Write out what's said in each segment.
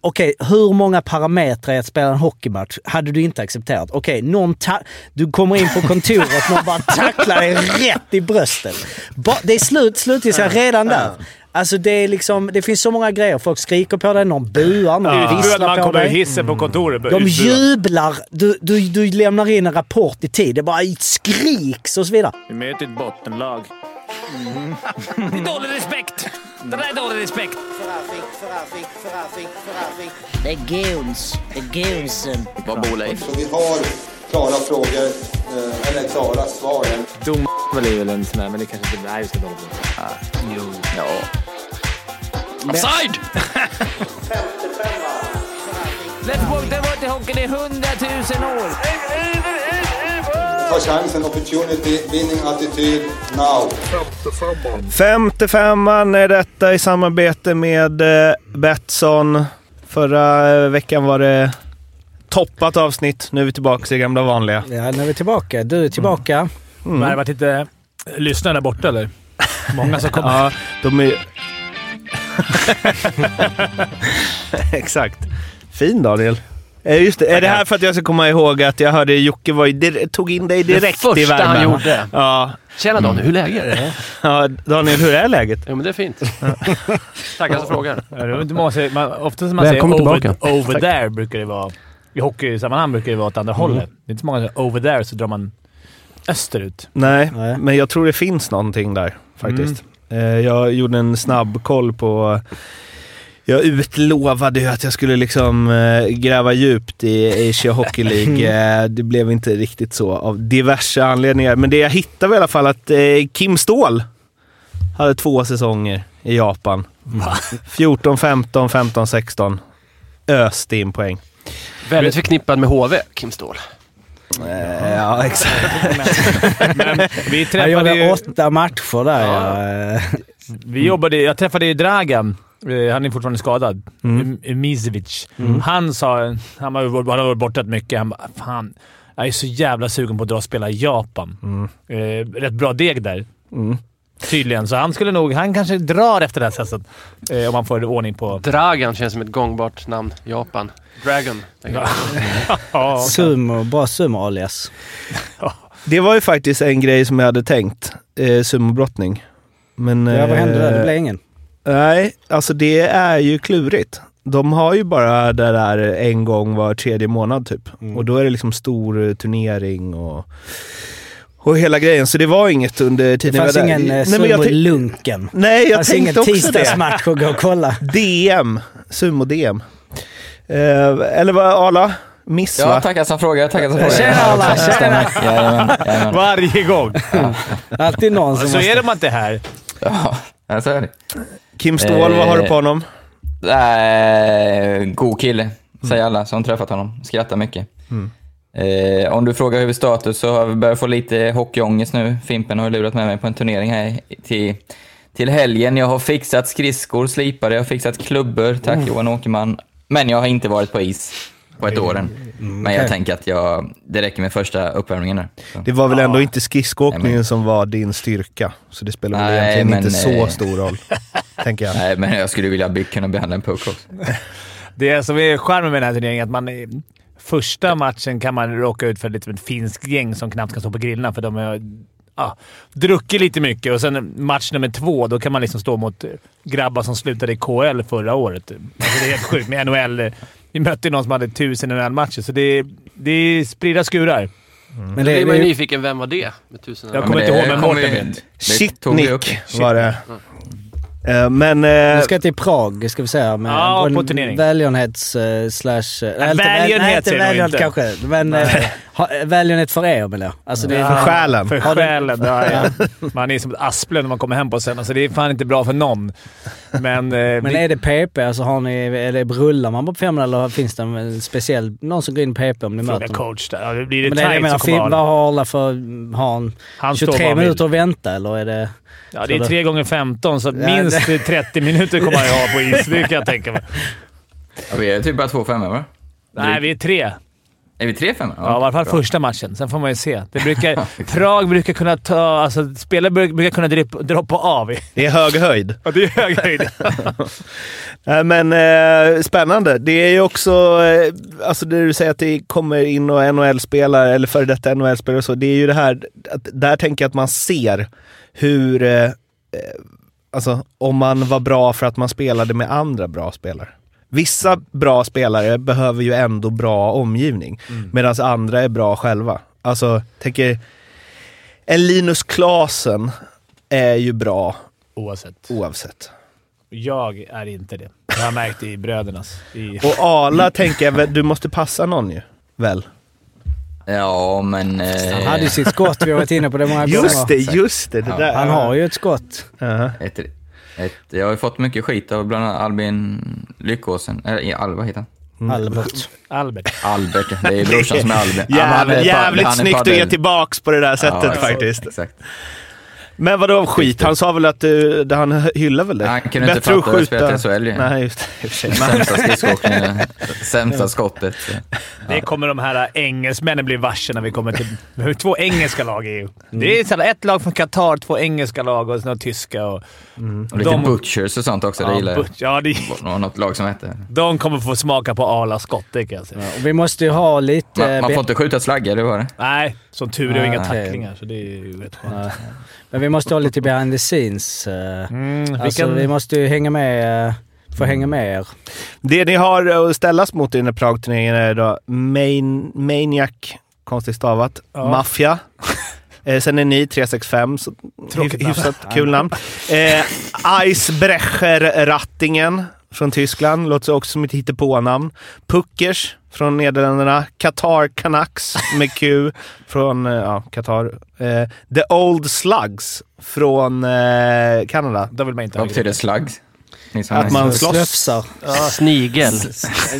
Okej, hur många parametrar i att spela en hockeymatch hade du inte accepterat? Okej, någon ta- du kommer in på kontoret, någon bara tacklar dig rätt i bröstet. Ba- det är slut, slutgiltigt redan där. Alltså det är liksom, det finns så många grejer. Folk skriker på dig, någon buar, någon Ja. visslar Man på kommer dig. hissen på kontoret. De jublar, du, du, du lämnar in en rapport i tid. Det bara skriks och så vidare. Vi möter ett bottenlag. Det är dålig respekt! Det där är dålig respekt. Det är goons. Det är goonsen. Vad bor Leif? Så vi har klara frågor, eh, eller klara svar. Dom är väl en sån här, men det kanske inte... Vi ska dåligt. Jo. Ja. Offside! Let's walk the water hockey, det är hundratusen år! Ta chansen, opportunity, winning attityd, now. Femte femman är detta i samarbete med eh, Betsson. Förra eh, veckan var det toppat avsnitt. Nu är vi tillbaka i gamla vanliga. Ja, nu är vi tillbaka. Du är tillbaka. Mm. Men det har varit lite lyssnare där borta, eller? Många som kommer. Ja, de är... Exakt. Fin Daniel. Eh, Just det. Är det här för att jag ska komma ihåg att jag hörde Jocke var i, dir- tog in dig direkt det i första värmen? han gjorde. Ja. Tjena Daniel, hur är läget? ja. Daniel, hur är läget? Jo men det är fint. Tackar som frågar. Det säger, man, ofta som man Välkommen säger over, tillbaka. over there brukar det vara. I hockeysammanhang brukar det vara åt andra hållet. Det är inte så många som over there så drar man österut. Nej, Nej. men jag tror det finns någonting där faktiskt. Eh, Jag gjorde en snabb koll på... Jag utlovade ju att jag skulle liksom eh, gräva djupt i Asia Hockey League. Eh, Det blev inte riktigt så av diverse anledningar. Men det jag hittade var i alla fall att eh, Kim Ståhl hade två säsonger i Japan. 14, 15, 15, 16. Öste in poäng. Väldigt förknippad med HV, Kim Ståhl. Eh, Ja, exakt. Men vi Jag träffade gjorde ju... åtta matcher där. Ja. Vi jobbade, jag träffade ju Dragan. Eh, Han är fortfarande skadad. Mm. Mm. Misevic. Han sa... Han har, varit- han har varit borta mycket. Han bara “Fan, jag är så jävla sugen på att dra och spela i Japan”. Eh, rätt bra deg där. Mm. Tydligen. Så han skulle nog... Han kanske drar efter det här sättet. Eh, om man får ordning på... Dragan känns som ett gångbart namn. Japan. Dragon. Ja, Sumo, bra sumo-alias. Det var ju faktiskt en grej som jag hade tänkt. Eh, sumobrottning. Men... Ja, vad hände där? Det eh, blev ingen. Nej, alltså det är ju klurigt. De har ju bara det där en gång var tredje månad typ. Mm. Och då är det liksom stor turnering och, och hela grejen. Så det var inget under Det tiden fanns jag var där. ingen eh, Nej, men jag tänk- sumo-lunken. Nej, Det jag fanns ingen tänkte också det. tisdagsmatch att gå och kolla. DM. Sumo-DM. Eh, eller vad, Arla? Miss Ja, va? tackar som frågar, tackar som frågar. Tjena, alla, Ja, tjena. Jajamän, jajamän. Varje gång! Alltid någon som Så måste... är de inte här. Ja, ja, så är det. Kim Ståhl, vad har du på honom? Äh, god kille, säger alla som träffat honom. Skrattar mycket. Eh, om du frågar huvudstatus så har vi börjat få lite hockeyångest nu. Fimpen har lurat med mig på en turnering här till, till helgen. Jag har fixat skridskor, slipade, jag har fixat klubbor, tack Johan Åkerman. Men jag har inte varit på is på ett år än. Men jag tänker att jag, det räcker med första uppvärmningen där. Så. Det var väl ändå inte skridskoåkningen men- som var din styrka. Så det spelar väl egentligen men, inte så eh, stor roll. tänker jag. Nej, men jag skulle vilja kunna behandla en puck också. Det som är charmen med den här turneringen är att man... Första matchen kan man råka ut för lite som ett finskt gäng som knappt kan stå på grillarna för de har ja, druckit lite mycket. Och sen match nummer två, då kan man liksom stå mot grabbar som slutade i KL förra året. Alltså det är helt sjukt. Med NHL. Vi mötte någon som hade tusen NHL-matcher, så det är, det är spridda skurar. Men Då det, blir man ju det, nyfiken. Vem var det? Med tusen Jag Ja, kommer inte det ihåg, men Mårten vet. Det upp. Shitnick var det. Eh, Men... eh, vi ska till Prag, ska vi säga. Med Ja, på turnering. Välgörenhets... eh, slash... väl- välgörenhet nej, inte säger du välgörenhet kanske. Men ha- välgörenhet för er menar jag. Alltså, det är, För själen. För själen. Ja, ja. Man är som ett asplöv när man kommer hem på sen. Alltså det är fan inte bra för någon. Men, eh, Men vi, är det PP? Alltså har ni, är det, rullar man på femman eller finns det en speciell... Någon som går in PP om ni fråga möter någon? coach där. Ja, det blir det Men det är, tight menar, kommer vad har alla för... Har han Han står 23 vad han vill. minuter att vänta eller är det... Ja, det är 3 gånger 15 så Ja, minst det- 30 minuter kommer han ju ha på is. Det kan jag tänka mig. Ja, vi är typ bara två femmor va? Nej, vi är tre. Är vi 3-5? Ja, i alla fall första matchen. Sen får man ju se. Det brukar, Prag brukar kunna ta... Alltså, spelare brukar, kunna dripp, droppa av. Det är hög höjd. Ja, det är hög höjd. Men eh, spännande. Det är ju också, eh, alltså det du säger att det kommer in och NHL-spelare, eller före detta NHL-spelare och så. Det är ju det här, att där tänker jag att man ser hur, eh, eh, alltså om man var bra för att man spelade med andra bra spelare. Vissa bra spelare behöver ju ändå bra omgivning, medan andra är bra själva. Alltså, tänker, en Linus Klasen är ju bra Oavsett. oavsett. Jag är inte det. Det har jag märkt i brödernas. I... Och Ala tänker jag, du måste passa någon ju. Väl? Ja, men... Han Eh, hade ju sitt skott, vi har varit inne på det många Just gånger. det, just det. det Ja, där. Han har ju ett skott. Ja. ett, ett, jag har ju fått mycket skit av bland annat Albin Lyckåsen. Eller Al, vad heter han? Albert. Albert. Albert, det är brorsan som är Albin. Jävligt, jävligt snyggt att ge tillbaks på det där sättet Ja, exakt, faktiskt. Exakt. Men vadå skit? Han sa väl att du, det- han hyllar väl dig? Han kunde inte fatta att jag spelat i SHL ju. Nej, just det. Sämsta skridskoåkningen, sämsta skottet. Det kommer de här engelsmännen bli varse när vi kommer till... Vi har två engelska lag i EU. Det är så här, ett lag från Qatar, två engelska lag och några tyska. Och, Och lite De- butchers och sånt också, det gillar jag. but- ja, det, Det något lag som hette. de kommer få smaka på Arlas skott, det kan jag säga. Och vi måste ju ha lite... Man, man får inte skjuta slagga, eller vad var det? Nej, som tur är och inga tacklingar, så det är ju rätt skönt. Men vi måste ha lite behind the scenes. eh. Mm, vi Alltså, kan- vi måste ju hänga med, eh, få hänga med er. Det ni har att ställas mot i den här Prag-turneringen är då Main, Maniac, konstigt stavat, Ja. Mafia. Eh, sen är ni 365, så Tråkigt namn. hyfsat kul namn. Eh, Eisbrecher Rattingen från Tyskland, låter också som ett hittepånamn. Puckers från Nederländerna. Qatar Canucks med Q från eh, ja, Qatar. Eh, The Old Slugs från eh, Kanada. Då vill man inte Vad betyder slugs? Att man slåss. Slöfsar. Snigel.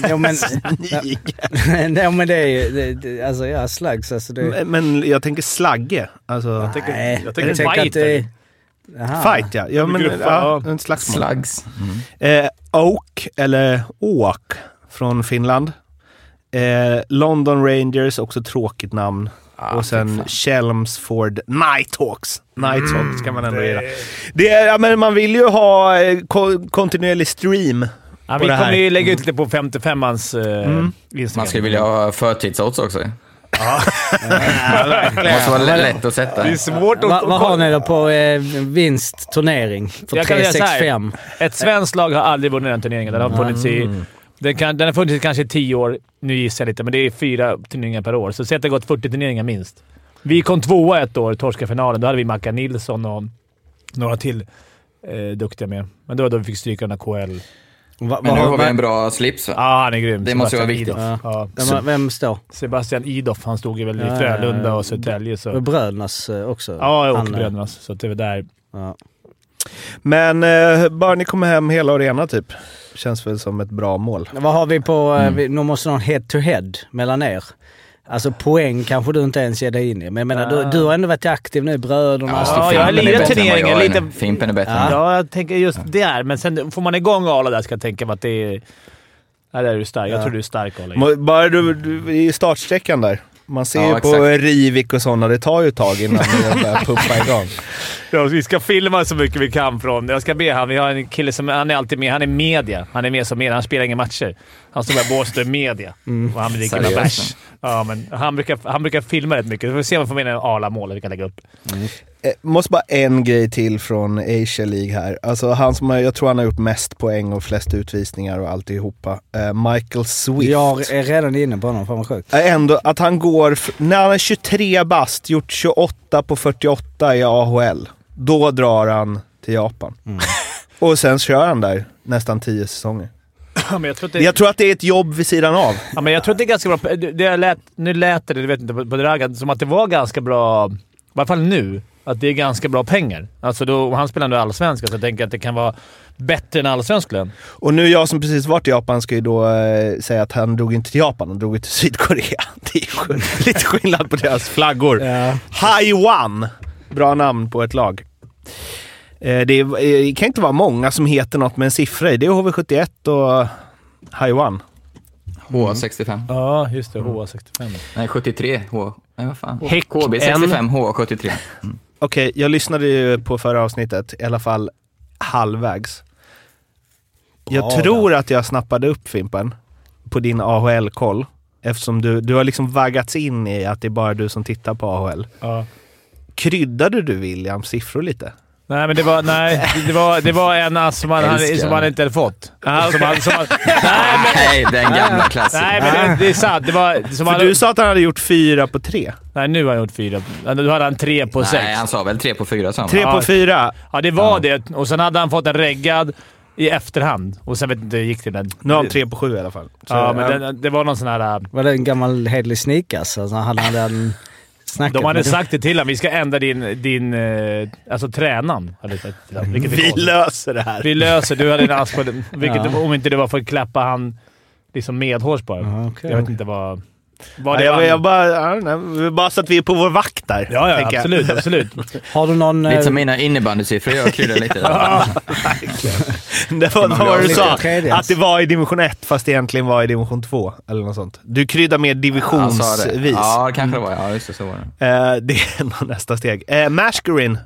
ja, men, ja, men det är ju... Det, det, alltså ja, slugs. Alltså det, Men, men jag tänker slagge. Alltså, Jag tänker, jag tänker tänker fight. att det är... Aha. fight ja. ja men, Grupper, ja, en slagsmål. Slugs. Eh, Oak, eller Åk, från Finland. Eh, London Rangers, också tråkigt namn. Ah, och sen. Chelmsford Nighthawks. Nighthawks kan man ändå gilla. Det är, ja, men man vill ju ha eh, ko- kontinuerlig stream. Ja, vi det kommer ju lägga ut lite på 55ans eh, Mm. Instagram. Man skulle vilja ha förtidsodds också. Det måste vara lätt att sätta. Det är svårt att... Va, vad har ni då på eh, vinstturnering? För Jag kan säga så här. 365? Ett svenskt lag har aldrig vunnit den turneringen. Den har funnits i... Den, kan, den har funnits i kanske tio år. Nu gissar jag lite, men det är fyra turneringar per år. Så säg att det har gått 40 turneringar minst. Vi kom tvåa ett år, torskade finalen. Då hade vi Mackan Nilsson och några till eh, duktiga med. Men det var då vi fick stryka den här KL. Va, Men nu har- vi en bra slips va? Ja, han är grym. Det måste Sebastian vara viktigt. Idoff. Ja. vem, står? Sebastian Idoff, han stod ju väl i Ja, Frölunda ja, ja. och Södertälje. Och Så. Brödernas eh, också? Ja, och Han, Brödernas. Så det var där. Ja. Men eh, bara ni kommer hem hela och rena typ. Känns väl som ett bra mål. Vad har vi på... Mm. vi, nu måste någon head to head mellan er. Alltså poäng kanske du inte ens ger dig in i. Men jag menar, du, du har ändå varit aktiv nu i Bröderna. Ja, jag har lirat turneringen lite-. Fimpen är bättre Ja. Ja, jag tänker just där. Men sen får man igång alla där ska jag tänka mig att det är... Ja, där är du stark. Jag tror du är stark Arla. Bara du, du i startsträckan där. Man ser Ja, ju på exakt. Rivik och sådana, det tar ju ett tag innan det börjar pumpa igång. Ja, vi ska filma så mycket vi kan från... Jag ska be han. Vi har en kille som han är alltid med. Han är media. Han är med som media. Han spelar inga matcher. Han står bara Båstad media. Och han dricker några bärs. Ja, men han brukar, han brukar filma rätt mycket. Vi får se om vi får med en Arla-mål vi kan lägga upp. Eh, måste bara en grej till från Asia League här. Alltså han som jag tror han har gjort mest poäng och flest utvisningar och alltihopa. Eh, Michael Swift. Jag är redan inne på honom. Fan vad sjukt. är ändå att han går, när han är 23 bast, gjort 28 på 48 i AHL. Då drar han till Japan. Och sen kör han där nästan 10 säsonger. Ja, jag tror att det, Jag tror att det är ett jobb vid sidan av. ja, men jag tror att det är ganska bra. Det, lät, nu lät det, det vet inte, på, Dragan, som att det var ganska bra, i alla fall nu, att det är ganska bra pengar. Alltså då, han spelar ändå allsvenska, så jag tänker att det kan vara bättre än allsvensk lön. Och nu jag som precis varit i Japan ska ju då eh, säga att han drog inte till Japan, han drog till Sydkorea. Det är ju lite skillnad på deras flaggor. Ja. Haiwan! Bra namn på ett lag. Eh, det, är, eh, det kan inte vara många som heter något med en siffra i. Det är HV71 och Haiwan. HA65. Ja, just det. HA65. Nej, 73. H... Nej, vad fan. Häck KB65, HA73. Okej, jag lyssnade ju på förra avsnittet, i alla fall halvvägs. Jag Bra tror att jag snappade upp Fimpen på din AHL-koll. Eftersom du, du har liksom vaggats in i att det är bara du som tittar på AHL. Ja. Kryddade du Williams siffror lite? Nej, men det var, nej, det var, det var en ass som han, som han inte hade fått. Som han, som han, nej, men, Nej, den gamla klassen. nej, men det, det är sant. Det var, som För han, du sa att han hade gjort fyra på tre. nej, nu har han gjort fyra. Nu hade han tre på sex. Nej, han sa väl 3 på 4 sa han. Tre Ja. på fyra. Ja, det var det. Och sen hade han fått en reggad i efterhand. Och sen vet inte, gick det. Men, Nu har han tre på sju i alla fall. Så, Ja, men det, det var någon sån här... äh, Var det en gammal hederlig sneakers? Alltså, hade han den snackat De hade sagt det till honom. Vi ska ändra din... din eh, alltså tränaren. Är Vi löser det här. Vi löser. Du hade en ask på den. Vilket, Ja. Om inte det var för att klappa han liksom medhårs bara. Okej. Jag vet inte vad... Ja, det jag, var. jag bara, ja, nej, bara så att vi är på vår vakt där. ja, ja absolut. absolut. Har du någon... Lite eh, som mina innebandysiffror. Jag kryddar lite. där. Det var vad var det du sa? Att det var i division 1 fast det egentligen var i division 2. Eller något sånt. Du kryddar mer det. divisionsvis. Ja, kanske det var. Ja, just det. Så var det. Eh, det är nästa steg. Eh, Mashgurin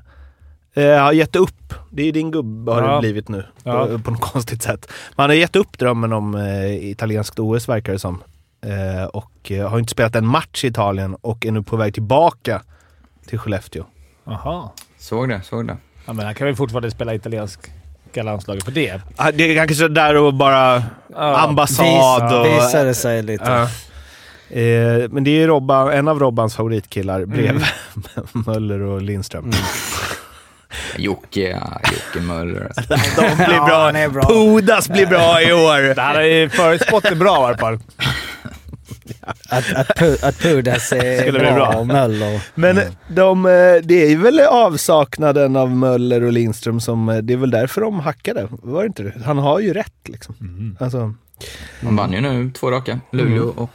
eh, har gett upp. Det är din gubbe har Ja. det blivit nu. Ja. På, på något konstigt sätt. Man har gett upp drömmen om eh, italienskt OS verkar det som. Eh, och eh, har inte spelat en match i Italien och är nu på väg tillbaka till Skellefteå. Jaha. Såg det, såg det. Ja, men han kan väl fortfarande spela italienska landslaget för det. Ah, Det är kanske där och bara Ja. ambassad och... Visade sig lite. Ja. Eh, men det är ju Robban, en av Robbans favoritkillar bredvid Möller och Lindström. Jocke, ja, Jocke Möller. De blir Ja, bra. är bra. Pudas blir bra i år. Det här är förutspått bra i alla fall. Att, att, att Pudas är Skulle bli bra, bra. och Möller. Men de, eh, det är ju väl avsaknaden av Möller och Lindström som... eh, Det är väl därför de hackade. Var det inte det? Han har ju rätt liksom. Alltså, De vann ju nu två raka. Luleå och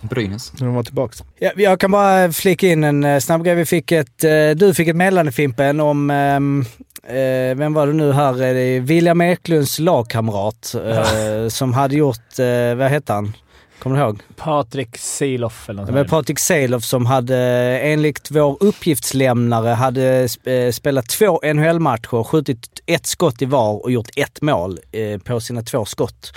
Brynäs. när de var tillbaks. Ja, jag kan bara flika in en eh, snabb grej. Vi fick ett, du fick ett meddelande Fimpen om, ehm, eh, vem var det nu här? Är det William Eklunds lagkamrat eh, som hade gjort, eh, vad hette han? Kommer du ihåg? Patrik Seiloff eller något Det var. Patrik Seilof som hade, enligt vår uppgiftslämnare, hade eh, spelat två NHL-matcher, skjutit ett skott i var och gjort ett mål eh, på sina två skott.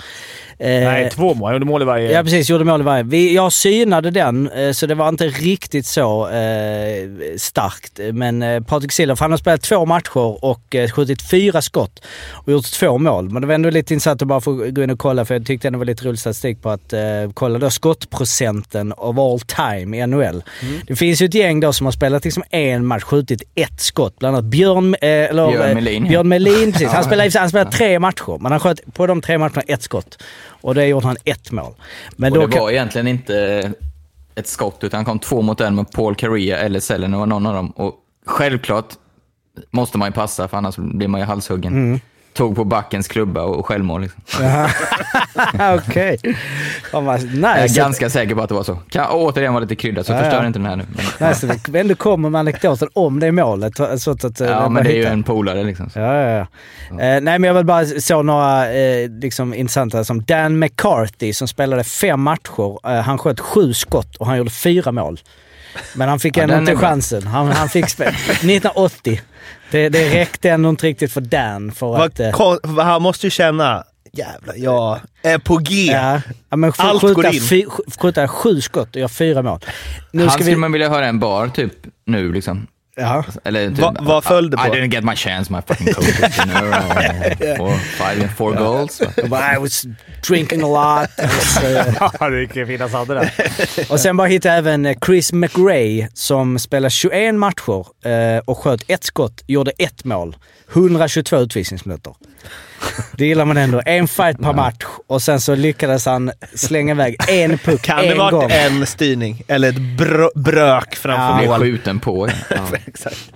Eh, Nej, två mål. Han gjorde mål i varje. Ja precis, gjorde mål i varje. Vi, jag synade den, så det var inte riktigt så starkt. Men Patrik Silov, han har spelat två matcher och skjutit fyra skott och gjort två mål. Men det var ändå lite intressant att bara få gå in och kolla, för jag tyckte det var lite rolig statistik på att kolla då skottprocenten of all time i NHL. Det finns ju ett gäng då som har spelat liksom en match, skjutit ett skott. Bland annat Björn, eh, eller, Björn eh, Melin. Björn Melin, precis. Han spelade, han spelade tre matcher, men han sköt på de tre matcherna ett skott. Och det gjorde han ett mål. Men Och då det kan- var egentligen inte ett skott, utan han kom två mot en med Paul Correa eller Sellen, det var någon av dem. Och självklart måste man ju passa, för annars blir man ju halshuggen. Mm. Tog på backens klubba och självmål. Liksom. Okej. Fan vad Jag är nice. ganska säker på att det var så. Kan återigen vara lite krydda, så Ja, förstör ja. inte den här nu. Men, Nice vi ändå kommer med anekdoten om det målet. Så att, att, ja, men det är ju en polare liksom. Så. Ja, ja, ja. Eh, nej, men jag vill bara så några eh, liksom intressanta som Dan McCarthy som spelade fem matcher. Eh, han sköt sju skott och han gjorde fyra mål. Men han fick Ja, ändå inte chansen. Han, han fick spela. 1980. Det, det räckte ändå inte riktigt för Dan för att... Vad eh, kon- han måste ju känna, jävlar, jag är på G. Ja, ja, men Allt skjuta, går in. fy, sk- skjuta sju skott och göra fyra mål. Nu Han ska skulle vi... man vilja höra en bar typ nu liksom. Ja. Eller typ, Va- vad föll det på? I didn't get my chance, my fucking coach. You know, four, five, four goals. I was drinking a lot. Eh, Ja, det kan finnas andra där. och sen bara hittade jag även eh, Chris McRae som spelade 21 matcher eh, och sköt ett skott, gjorde ett mål. 122 utvisningsminuter. Det gillar man ändå. En fight per match och sen så lyckades han slänga iväg en puck Kan en det vara gång. en styrning? Eller ett br- brök framför Blev mål? skjuten på. Ja. Exakt.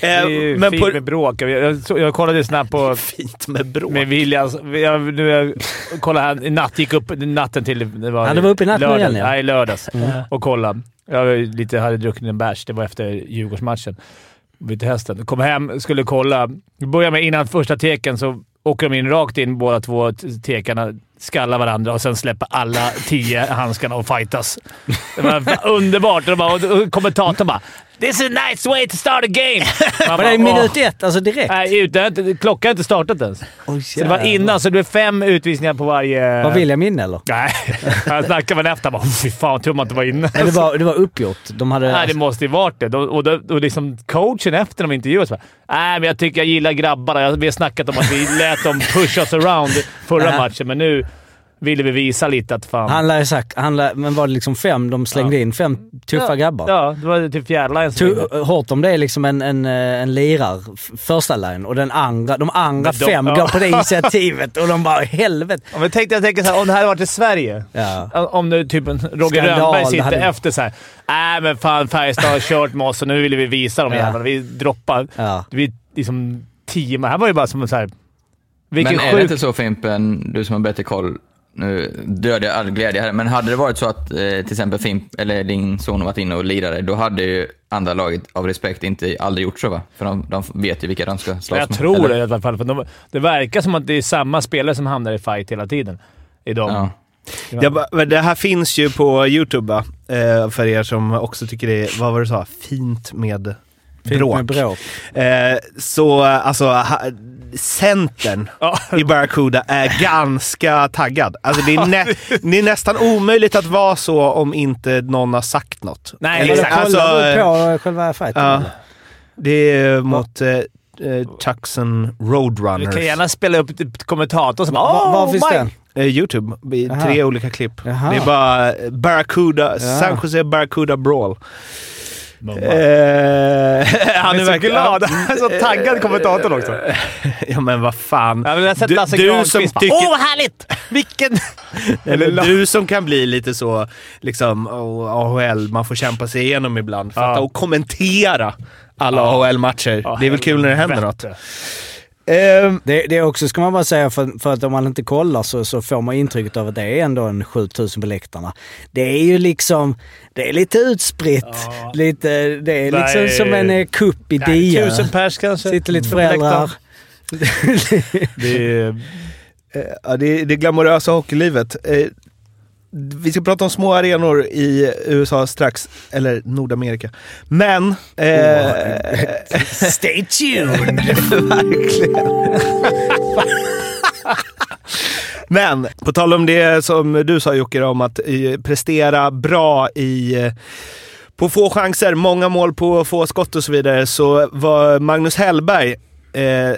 Det är Eh, ju men fint på... med bråk. Jag, jag, jag kollade snabbt på... Fint med bråk. Med Williams. Jag, nu, jag kollade här. I natt gick upp natten till... Det var, Ja, det var uppe i natt lördag, igen, ja. Nej, lördags. Och kollade. Jag lite, hade druckit en bärs. Det var efter Djurgårdsmatchen. Vid hästen. Kom hem, skulle kolla. Vi började med innan första teken så åker de in rakt in båda två tekarna, skallar varandra och sen släpper alla tio handskarna och fightas. Det var underbart. Och, de bara, och kommentatorn bara “This is a nice way to start a game”. Var det minut ett? Alltså direkt? Nej, ut- det har inte- klockan har inte startat ens. Så det var innan, så det blev fem utvisningar på varje... Var William inne eller? Nej, han snackade väl efter. Bara “Fy fan, tur man inte var inne”. Det, var, det var uppgjort. De hade... Nej, det måste ju varit det. Och, och, och liksom coachen efter de intervjuade så bara, Nej, men jag tycker jag gillar grabbarna. Vi har snackat om att vi lät dem push us around förra matchen, men nu ville vi visa lite att fan... Han lär sagt, han lär, men var det liksom fem de slängde Ja. in? Fem tuffa ja, grabbar? Ja, det var typ fjärde line som Tu- Hårt om det är liksom en, en, eh, en lirar, första line, och den andra, de andra de- fem ja. går på det initiativet och de bara helvete. Ja, men tänk, jag tänker så här, om det här hade varit i Sverige. Ja. Om nu typ en Roger Skandal, Rönnberg det sitter hade- efter så här. Nej men fan Färjestad har kört med oss och nu vill vi visa dem Ja. jävlarna. Vi droppar. Ja. Vi liksom tio man. här var ju bara som så här. Vilken Men är det sjuk... inte så Fimpen, du som har bättre koll, nu dödar jag all glädje här, men hade det varit så att eh, till exempel Fimp, eller din son varit inne och lirade, då hade ju andra laget av respekt inte aldrig gjort så va? För de, de vet ju vilka de ska slåss Jag med. tror eller? det i alla fall. För de, det verkar som att det är samma spelare som hamnar i fight hela tiden. I dem. Ja. Det, det här finns ju på YouTube va? Eh, för er som också tycker det är, vad var det du sa, fint med Fint bråk. med bråk. Eh, så alltså, ha, centern Ja. i Barracuda är ganska taggad. Alltså det är, nä, det är nästan omöjligt att vara så om inte någon har sagt något. Nej, Eller, exakt. alltså, du eh, på själva fighten? ja, det är mot eh, eh, Du Roadrunners. kan gärna spela upp typ kommentatorn som Var, bara var "Åh, finns Mike!" den? Eh, Youtube, i tre olika klipp. Jaha. Det är bara eh, Barracuda, Ja. San Jose Barracuda Brawl. Bara, Eh, Han är så glad. Han är så taggad kommentatorn också. Ja men vad fan. Ja, men jag sett Du- Lasse du som tycker- Åh, vad härligt! Vilken... Eller du som kan bli lite så, liksom, oh, AHL, man får kämpa sig igenom ibland. Fatta Ja. och kommentera alla Ja. AHL-matcher. Ja, det är väl kul när det händer något. Ehm, Det, det är också, ska man bara säga, för, för att om man inte kollar så, så får man intrycket av att det är ändå en 7000 på läktarna. Det är ju liksom, det är lite utspritt. Ja. Lite, det är Nej. liksom som en eh, kupp i Nej, Dia. Tusen pers kanske. Sitter lite föräldrar. Det är... eh, ja, det, är det glamorösa hockeylivet. Vi ska prata om små arenor i USA strax, eller Nordamerika. Men... Eh, Stay tuned! Verkligen. Men på tal om det som du sa Jocke, om att eh, prestera bra i eh, på få chanser, många mål på få skott och så vidare, så var Magnus Hellberg, eh,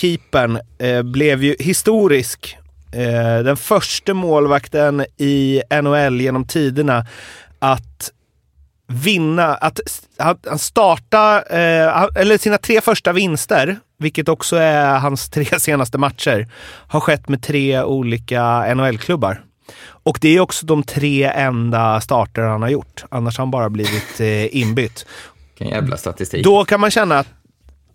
keepern, eh, blev ju historisk. Eh, den första målvakten i NHL genom tiderna att vinna, att han starta, eh, eller sina tre första vinster, vilket också är hans tre senaste matcher, har skett med tre olika NHL-klubbar. Och det är också de tre enda starter han har gjort. Annars har han bara blivit eh, inbytt. Vilken jävla statistik. Då kan man känna att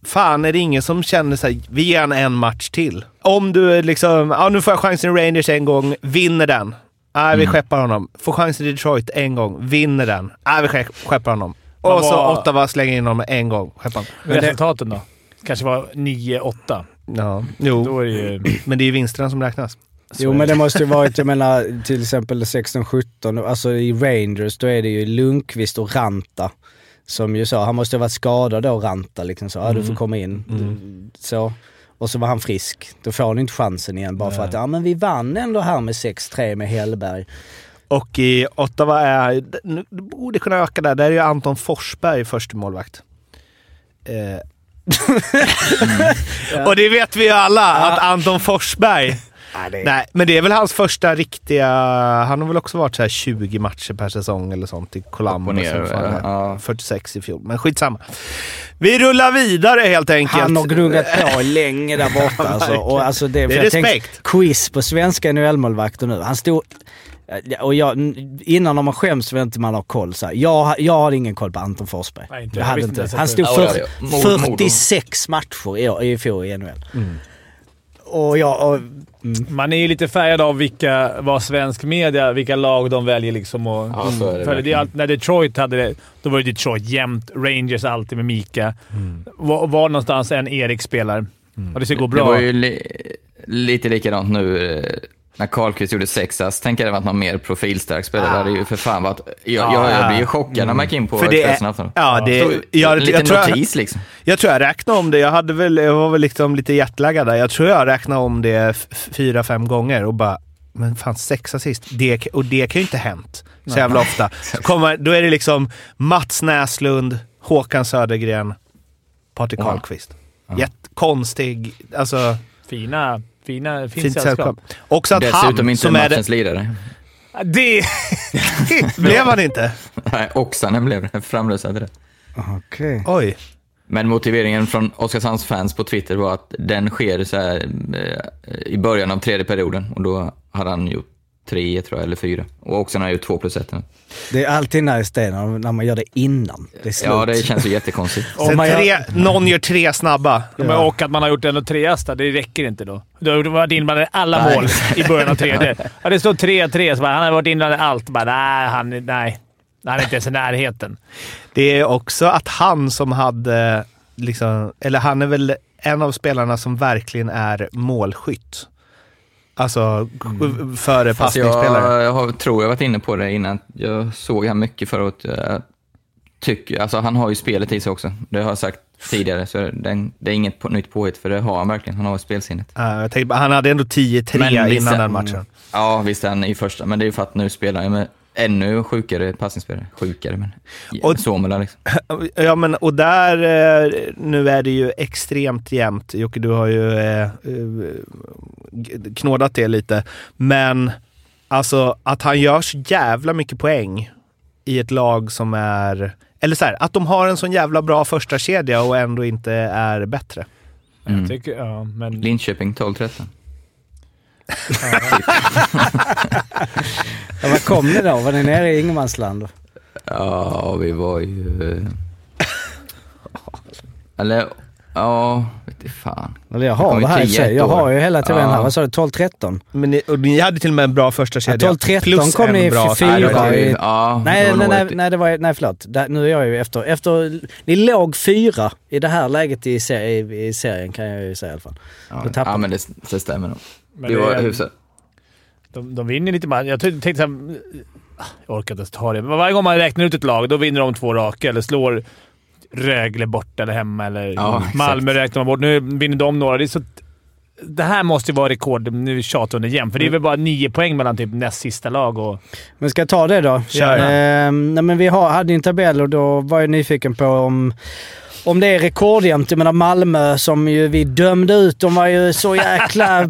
fan är det ingen som känner sig vi ger han en match till. Om du är liksom, ja nu får jag chansen i Rangers en gång, vinner den. Nej, vi Mm. skeppar honom. Får chansen i Detroit en gång, vinner den. Nej, vi ske- skeppar honom. Och så var- Ottawa slänger in honom en gång, skeppar honom. Resultaten då? Kanske var 9-8. Ja, jo. Då är det ju... Men det är ju vinsterna som räknas. Jo men det måste ju varit, jag menar till exempel 16-17, alltså i Rangers då är det ju Lundqvist och Ranta. Som ju sa, han måste ha varit skadad då Ranta liksom så, ja du får komma in. Du- Så. Och så var han frisk. Då får han inte chansen igen bara för att, ja men vi vann ändå här med 6-3 med Hellberg. Och i Ottawa är, nu- det borde kunna öka där, där är ju Anton Forsberg första målvakt. Eh. Och det vet vi ju alla, att Anton Forsberg Nej, men det är väl hans första riktiga... Han har väl också varit så här 20 matcher per säsong eller sånt i är. ja. 46 i fjol, men skitsamma. Vi rullar vidare helt enkelt. Han har gnuggat på länge där borta alltså. Och alltså det, Det är jag tänkte, respekt. quiz på svenska NHL-målvakter nu. Han stod... Och jag, innan om man skäms vill inte man ha koll. Så här. Jag, jag hade ingen koll på Anton Forsberg. Nej, inte jag jag. hade inte. inte Han stod för, Ja, ja, ja. Mord- mord. 46 matcher i, i fjol i NHL. Och jag... Och, Man är ju lite färgad av vilka, vad svensk media, vilka lag de väljer liksom. Och, Ja, så är det för det allt, när Detroit hade det, då var det Detroit jämt. Rangers alltid med Mika. Var, var någonstans en Erik spelar. Och det ska gå Det bra. var ju li- lite likadant nu eh, när Karlqvist gjorde sex ass. Tänk det varit någon mer profilstark spelare. Det hade ju för fan varit... Jag, jag, jag blir ju chockad när man gick in på För det är- Expressen ja, det- Så, jag- en liten jag tror jag- notis liksom. Jag tror jag räknade om det. Jag, hade väl, jag var väl liksom lite jetlaggad där. Jag tror jag räknade om det fyra, fem gånger och bara, men fan sex assist. Det, och det kan ju inte hänt så jävla ofta. Så kommer, då är det liksom Mats Näslund, Håkan Södergren, Patrik Ja. Karlqvist. Jättekonstig, alltså Fina, fina, fint, fint sällskap. sällskap. Också att Dessutom han, inte som är matchens det, lirare. Det... blev han inte? Nej, Oksanen blev det. Framröstade det. Okej. Oj. Men motiveringen från Oskarshamns fans på Twitter var att den sker så här, eh, i början av tredje perioden och då hade han gjort tre, tror jag, eller fyra. Och Oksanen har gjort två plus ett. Det är alltid nice det när, när man gör det innan det är slut. Ja, det känns ju jättekonstigt. Om man gör- tre, någon gör tre snabba. Men Och att man har gjort en och treasta, det räcker inte då. Du har varit inblandad i alla mål i början av tredje. Ja, det står 3-3, så bara, han har varit inblandad i allt. Bara, nej, han, nej, han är inte ens i närheten. Det är också att han som hade, liksom, eller han är väl en av spelarna som verkligen är målskytt. Alltså mm. före passningsspelare. jag, jag har, tror jag varit inne på det innan. Jag såg han mycket förut. Jag tycker, alltså han har ju spelet i sig också. Det har jag sagt tidigare, så det, det är inget på, nytt påhitt, för det har han verkligen. Han har spelsinnet. Ja, jag tänkte, han hade ändå 10-3 Men innan den matchen. Ja, visst han i första, men det är ju för att nu spelar han med ännu sjukare passningsspelare. Sjukare, men... Och- Somela liksom. Ja, men och där, eh, nu är det ju extremt jämnt. Jocke, du har ju eh, eh, knådat det lite. Men alltså att han gör så jävla mycket poäng i ett lag som är... Eller så här, att de har en sån jävla bra första kedja och ändå inte är bättre. Mm. Jag tycker, ja, men... Linköping 12-13. Ja, vad kom ni då? Var ni nere i ingenmansland? Ja, vi var ju... Eller, ja, vet du fan. Eller jag har det här i sig. Jag har ju hela tiden Ja. här. Vad sa du? 12-13? Men ni, och ni hade till och med en bra första Ja, kedja. 12-13 plus kom en ni bra Nej, fyra var i- Ja, Nej, var nej, nej, ett- nej, det var, nej förlåt. Där, nu är jag ju efter, efter... Ni låg fyra i det här läget i, i, i serien kan jag ju säga i alla fall. Ja, ja, men det, det stämmer nog. Men Det det var är- hyfsat. De, de vinner lite matcher. Jag tänkte såhär... Jag orkar inte ens ta det. Men varje gång man räknar ut ett lag, då vinner de två raka eller slår Rögle bort eller hemma. Eller Ja, exakt. Malmö räknar man bort. Nu vinner de några. Det, är så, det här måste ju vara rekord. Nu tjatar under igen, för det är väl bara nio poäng mellan typ näst sista lag och... Men ska jag ta det då? Kör. Ehm, nej, men vi har, hade ju en tabell och då var jag nyfiken på om, om det är rekordjämnt. Jag menar Malmö som ju vi dömde ut, de var ju så jäkla...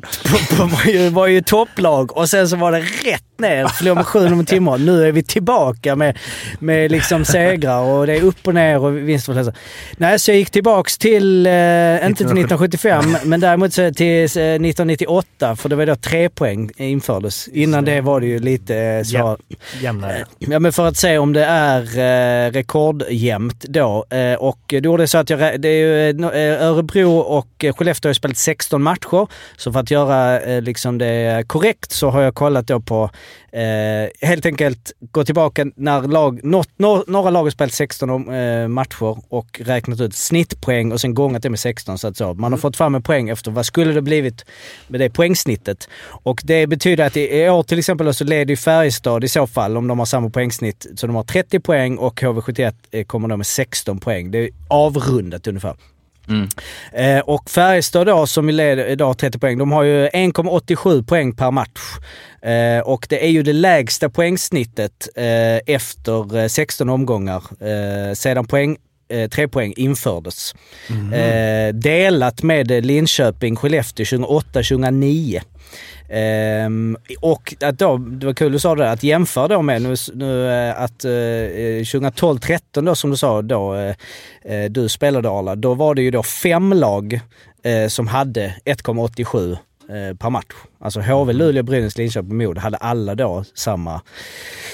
var, ju, var ju topplag och sen så var det rätt ner. Förlorade med 7 om timmar. Nu är vi tillbaka med, med liksom segrar och det är upp och ner och vinst och förlust. Nej, så jag gick tillbaks till, eh, inte till 1975, men däremot så till eh, 1998 för det var då tre poäng infördes. Innan det var det ju lite eh, så. Ja. Jämnare. Ja, men för att se om det är eh, rekordjämnt då. Eh, och då det är så att jag, det är eh, eh, Örebro och eh, Skellefteå har ju spelat 16 matcher. Så för att göra liksom det korrekt så har jag kollat då på eh, helt enkelt gå tillbaka när lag, något, nå- några lag har spelat 16 eh, matcher och räknat ut snittpoäng och sen gångat det med 16. Så att så. Man har fått fram en poäng efter vad skulle det blivit med det poängsnittet. Och det betyder att i år till exempel så leder Färjestad i så fall om de har samma poängsnitt. Så de har 30 poäng och HV71 eh, kommer då med 16 poäng. Det är avrundat ungefär. Mm. Eh, och Färjestad då, som leder idag 30 poäng, de har ju 1,87 poäng per match. Eh, och det är ju det lägsta poängsnittet eh, efter eh, 16 omgångar eh, sedan poäng, eh, tre poäng infördes. Eh, delat med Linköping, Skellefteå 2008-2009. Ehm, och att då, det var kul du sa det, att jämföra då med nu, nu eh, att eh, 2012-13 då som du sa då, eh, du spelade Arla, då var det ju då fem lag eh, som hade 1,87 eh, per match. Alltså HV, Luleå, Brynäs, Linköping, Modo hade alla då samma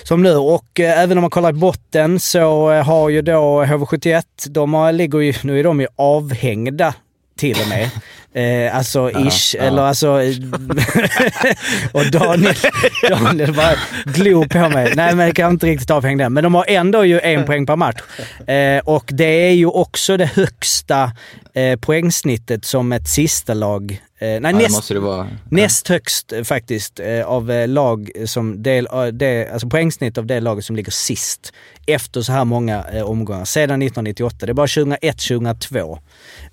som nu. Och eh, även om man kollar i botten så eh, har ju då HV71, de har, ligger ju, nu är de ju avhängda till och med. Eh, alltså ish, ja. eller alltså... och Daniel, Daniel bara glor på mig. Nej men det kan jag inte riktigt avhängd den. Men de har ändå ju en poäng per match. Eh, och det är ju också det högsta eh, poängsnittet som ett sista lag nej, Ja, näst, näst högst eh, faktiskt eh, av eh, lag som del, eh, det, alltså poängsnitt av det laget som ligger sist efter så här många eh, omgångar. Sedan 1998. Det är bara 2001, 2002.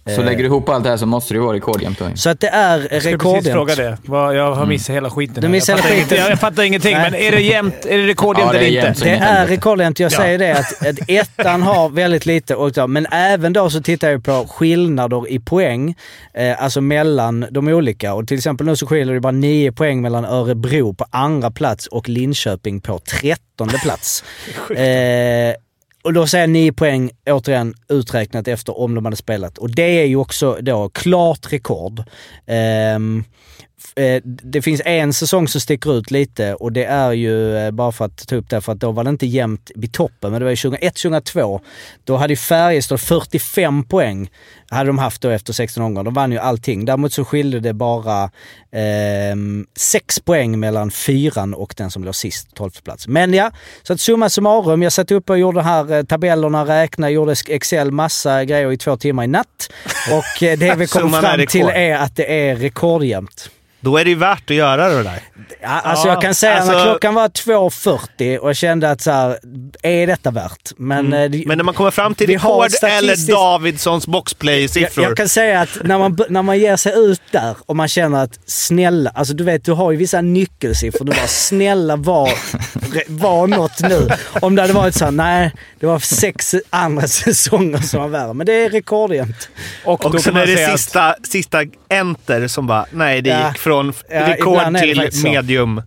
Så lägger du ihop allt det här så måste det ju vara rekordjämnt då. Så att det är Jag skulle precis rekordjämnt. fråga det. Jag har missat hela skiten. Du missar jag, hela fattar skiten. ingenting. jag fattar ingenting, Nej. men är det jämnt? Är det rekordjämnt Ja, det är eller inte? jämnt. Det inget är rekordjämnt. Jag Ja. säger det att, att ettan har väldigt lite och men även då så tittar jag på skillnader i poäng. Eh, alltså mellan de olika. Och till exempel nu så skiljer det bara nio poäng mellan Örebro på andra plats och Linköping på trettonde plats. Eh, och då säger jag nio poäng, återigen uträknat efter om de hade spelat. Och det är ju också då klart rekord. Um, det finns en säsong som sticker ut lite och det är ju, eh, bara för att ta upp det, för att då var det inte jämnt vid toppen, men det var ju 2001-2002. Då hade ju Färjestad 45 poäng, hade de haft då efter 16 omgångar. De vann ju allting. Däremot så skilde det bara ehm, 6 poäng mellan fyran och den som låg sist, 12 plats. Men ja, så att summa summarum. Jag satt upp och gjorde här eh, tabellerna, räknade, gjorde Excel, massa grejer i två timmar i natt. Och eh, det vi kom fram till är att det är rekordjämnt. Då är det ju värt att göra det där. Ja, alltså Ja, jag kan säga alltså- när klockan var 2.40 och jag kände att så här, är detta värt? Men, eh, det- Men när man kommer fram till rekord eller statistiskt- Davidssons jag, boxplay-siffror. jag kan säga att när man, när man ger sig ut där och man känner att snälla, alltså du vet du har ju vissa nyckelsiffror. Du bara snälla var, var något nu. Om det hade varit så här, nej det var sex andra säsonger som var värre. Men det är rekordjämt. Och då Och sen är det säga att sista, sista enter som bara, nej det Ja. gick från f- Ja, rekord till medium.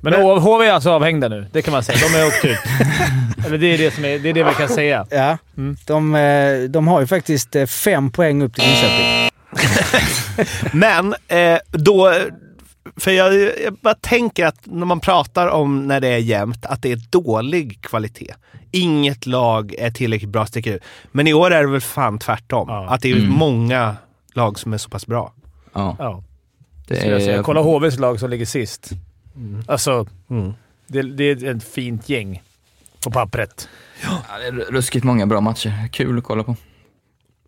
Men H- HV är alltså avhängda nu. Det kan man säga. De är åkt ut. Eller det är det, som är, det är det vi kan säga. Ja, de, eh, de har ju faktiskt eh, fem poäng upp till Linköping. Men eh, då, för jag, jag bara tänker att när man pratar om när det är jämnt, att det är dålig kvalitet. Inget lag är tillräckligt bra sticker ut. Men i år är det väl fan tvärtom. Ja. Att det är många lag som är så pass bra. Ja, Ja, det skulle jag säga. Kolla HVs lag som ligger sist. Alltså, Mm. det, det är ett fint gäng på pappret. Ja, det är ruskigt många bra matcher. Kul att kolla på.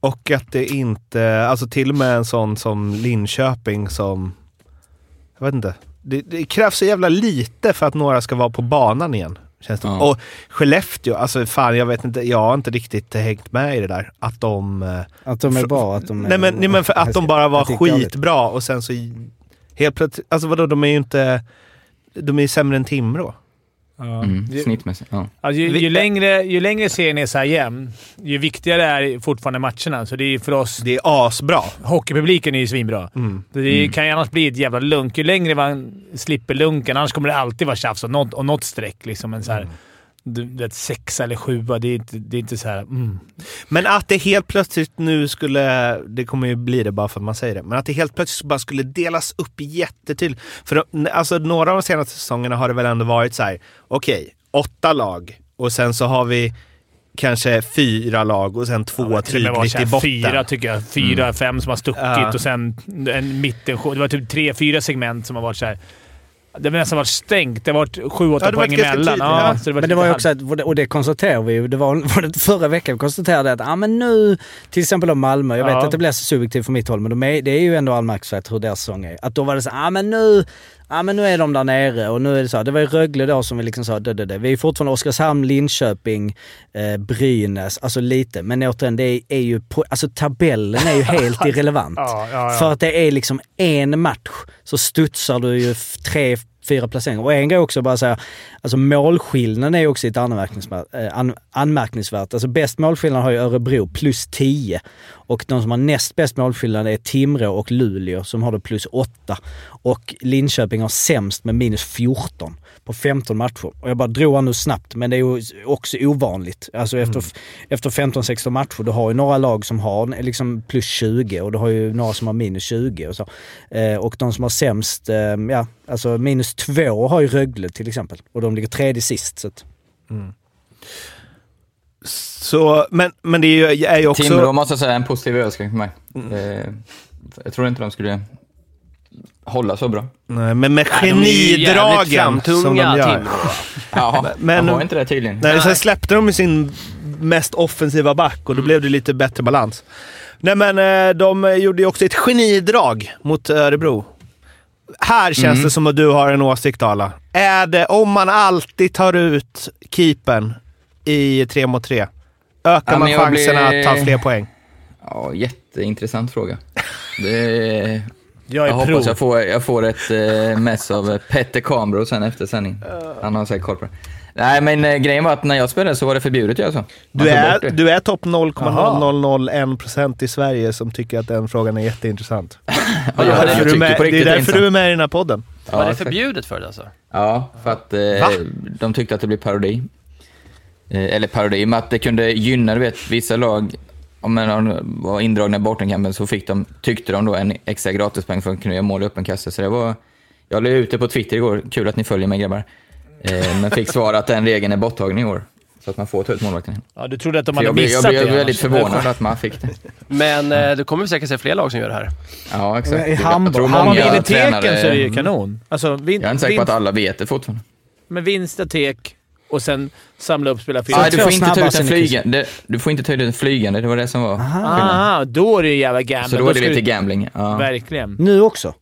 Och att det inte, alltså till och med en sån som Linköping som, jag vet inte. Det, det krävs så jävla lite för att några ska vara på banan igen. Känns det. Ja. Och Skellefteå, alltså fan jag vet inte, jag har inte riktigt hängt med i det där. Att de... eh, Att de är bra. Att de är, Nej men, nej, men för att de bara var skitbra och sen så helt plötsligt, alltså vadå de är ju inte, de är ju sämre än Timrå. Mm, Ju- snittmässigt. Ja. Alltså, ju, ju, längre, ju längre serien är så här jämn, ju viktigare är fortfarande matcherna. Så det är för oss... Det är asbra. Hockeypubliken är ju svinbra. Mm. Det kan ju annars bli ett jävla lunk. Ju längre man slipper lunken, annars kommer det alltid vara tjafs och något, något streck. Liksom. Men så här, du vet, sexa eller sjua, det är inte, det är inte så här... Mm. Men att det helt plötsligt nu skulle, det kommer ju bli det bara för att man säger det, men att det helt plötsligt bara skulle delas upp jättetydligt. För alltså några av de senaste säsongerna har det väl ändå varit så här: okej, åtta lag och sen så har vi kanske fyra lag och sen två så här i botten. Mm. Fyra, tycker jag. Fyra, fem som har stuckit Ja. och sen en mitten... Det var typ tre, fyra segment som har varit så här. Det har nästan varit stängt. Det har varit sju, åtta Ja, det poäng emellan. Ja, ja. så Men det var ju också, att, och det konstaterade vi ju, det var, var det förra veckan vi konstaterade att ah, men nu, till exempel då Malmö, jag vet att det blir så subjektivt från mitt håll, men de är, det är ju ändå anmärkningsvärt hur deras säsong är. Att då var det så ah, men nu, ah, men nu är de där nere och nu är det så här, Det var ju Rögle då som vi liksom sa, det, det, det. vi är fortfarande Oskarshamn, Linköping, eh, Brynäs, alltså lite. Men återigen, det är, är ju, på, alltså tabellen är ju helt irrelevant. Ja, ja, ja. För att det är liksom en match så studsar du ju tre, fyra placeringar. Och en grej också bara säga, alltså målskillnaden är också ett anmärkningsvärt. Eh, an, anmärkningsvärt. Alltså bäst målskillnad har ju Örebro plus 10. Och de som har näst bäst målskillnad är Timrå och Luleå som har det plus 8. Och Linköping har sämst med minus 14 på 15 matcher. Och jag bara drog han nu snabbt, men det är ju också ovanligt. Alltså efter, efter 15-16 matcher, du har ju några lag som har liksom plus 20 och du har ju några som har minus 20 och så. Eh, och de som har sämst, eh, ja, alltså minus 2 har ju Rögle till exempel. Och de ligger tredje sist. Så att, Så, men, men det är ju, är ju också... Timrå måste jag säga en positiv överraskning för mig. Mm. Eh, Jag tror inte de skulle hålla så bra. Nej, men med Nej, genidragen som de gör. Timrå. Ja, Men- de har inte det tydligen. Nej, sen släppte de sin mest offensiva back och då blev det lite bättre balans. Nej men eh, de gjorde ju också ett genidrag mot Örebro. Här känns Mm. det som att du har en åsikt Arla. Är det om man alltid tar ut keepern i tre mot tre, ökar Ja, man chanserna blir- att ta fler poäng? Ja, jätteintressant fråga. Det, Jag jag hoppas jag får, jag får ett eh, mess av Petter Kambro sen efter sändning. Han har säkert koll på det. Nej, men eh, grejen var att när jag spelade så var det förbjudet att göra så. Man Du tog är, det. du är topp 0,0001% i Sverige som tycker att den frågan är jätteintressant. Ja, Det jag är därför, du, är med, på det är riktigt därför du är med i den här podden. Ja, Var det exakt. förbjudet förut alltså? Ja, för att eh, de tyckte att det blev parodi. Eh, eller parodi, med att det kunde gynna, du vet, vissa lag. Om man var indragna i bottenkampen så fick de, tyckte de då, en extra gratispoäng för att kunna göra mål i öppen kasse. Så det var... Jag la ut det på Twitter igår, kul att ni följer mig grabbar. Eh, men fick svar att den regeln är borttagen i år. Så att man får ta ut målvakten. Ja, du trodde att de hade jag blev, jag missat blev det väldigt annars. förvånad att man fick det. Men eh, det kommer säkert se fler lag som gör det här. Ja, exakt. I Jag handboll- vinner teken tränare- så är det ju kanon. Alltså, vin, Jag är inte säker på att alla vet det fortfarande. men vinst och tek och sen samla upp, spela fyra. Nej, du får inte ta ut en flygande. Det- Du får inte ta ut en flygande, det var det som var skillnaden. Ah, då är det ju jävla gamble. Så då är det lite gambling. Ja. Verkligen. Nu också.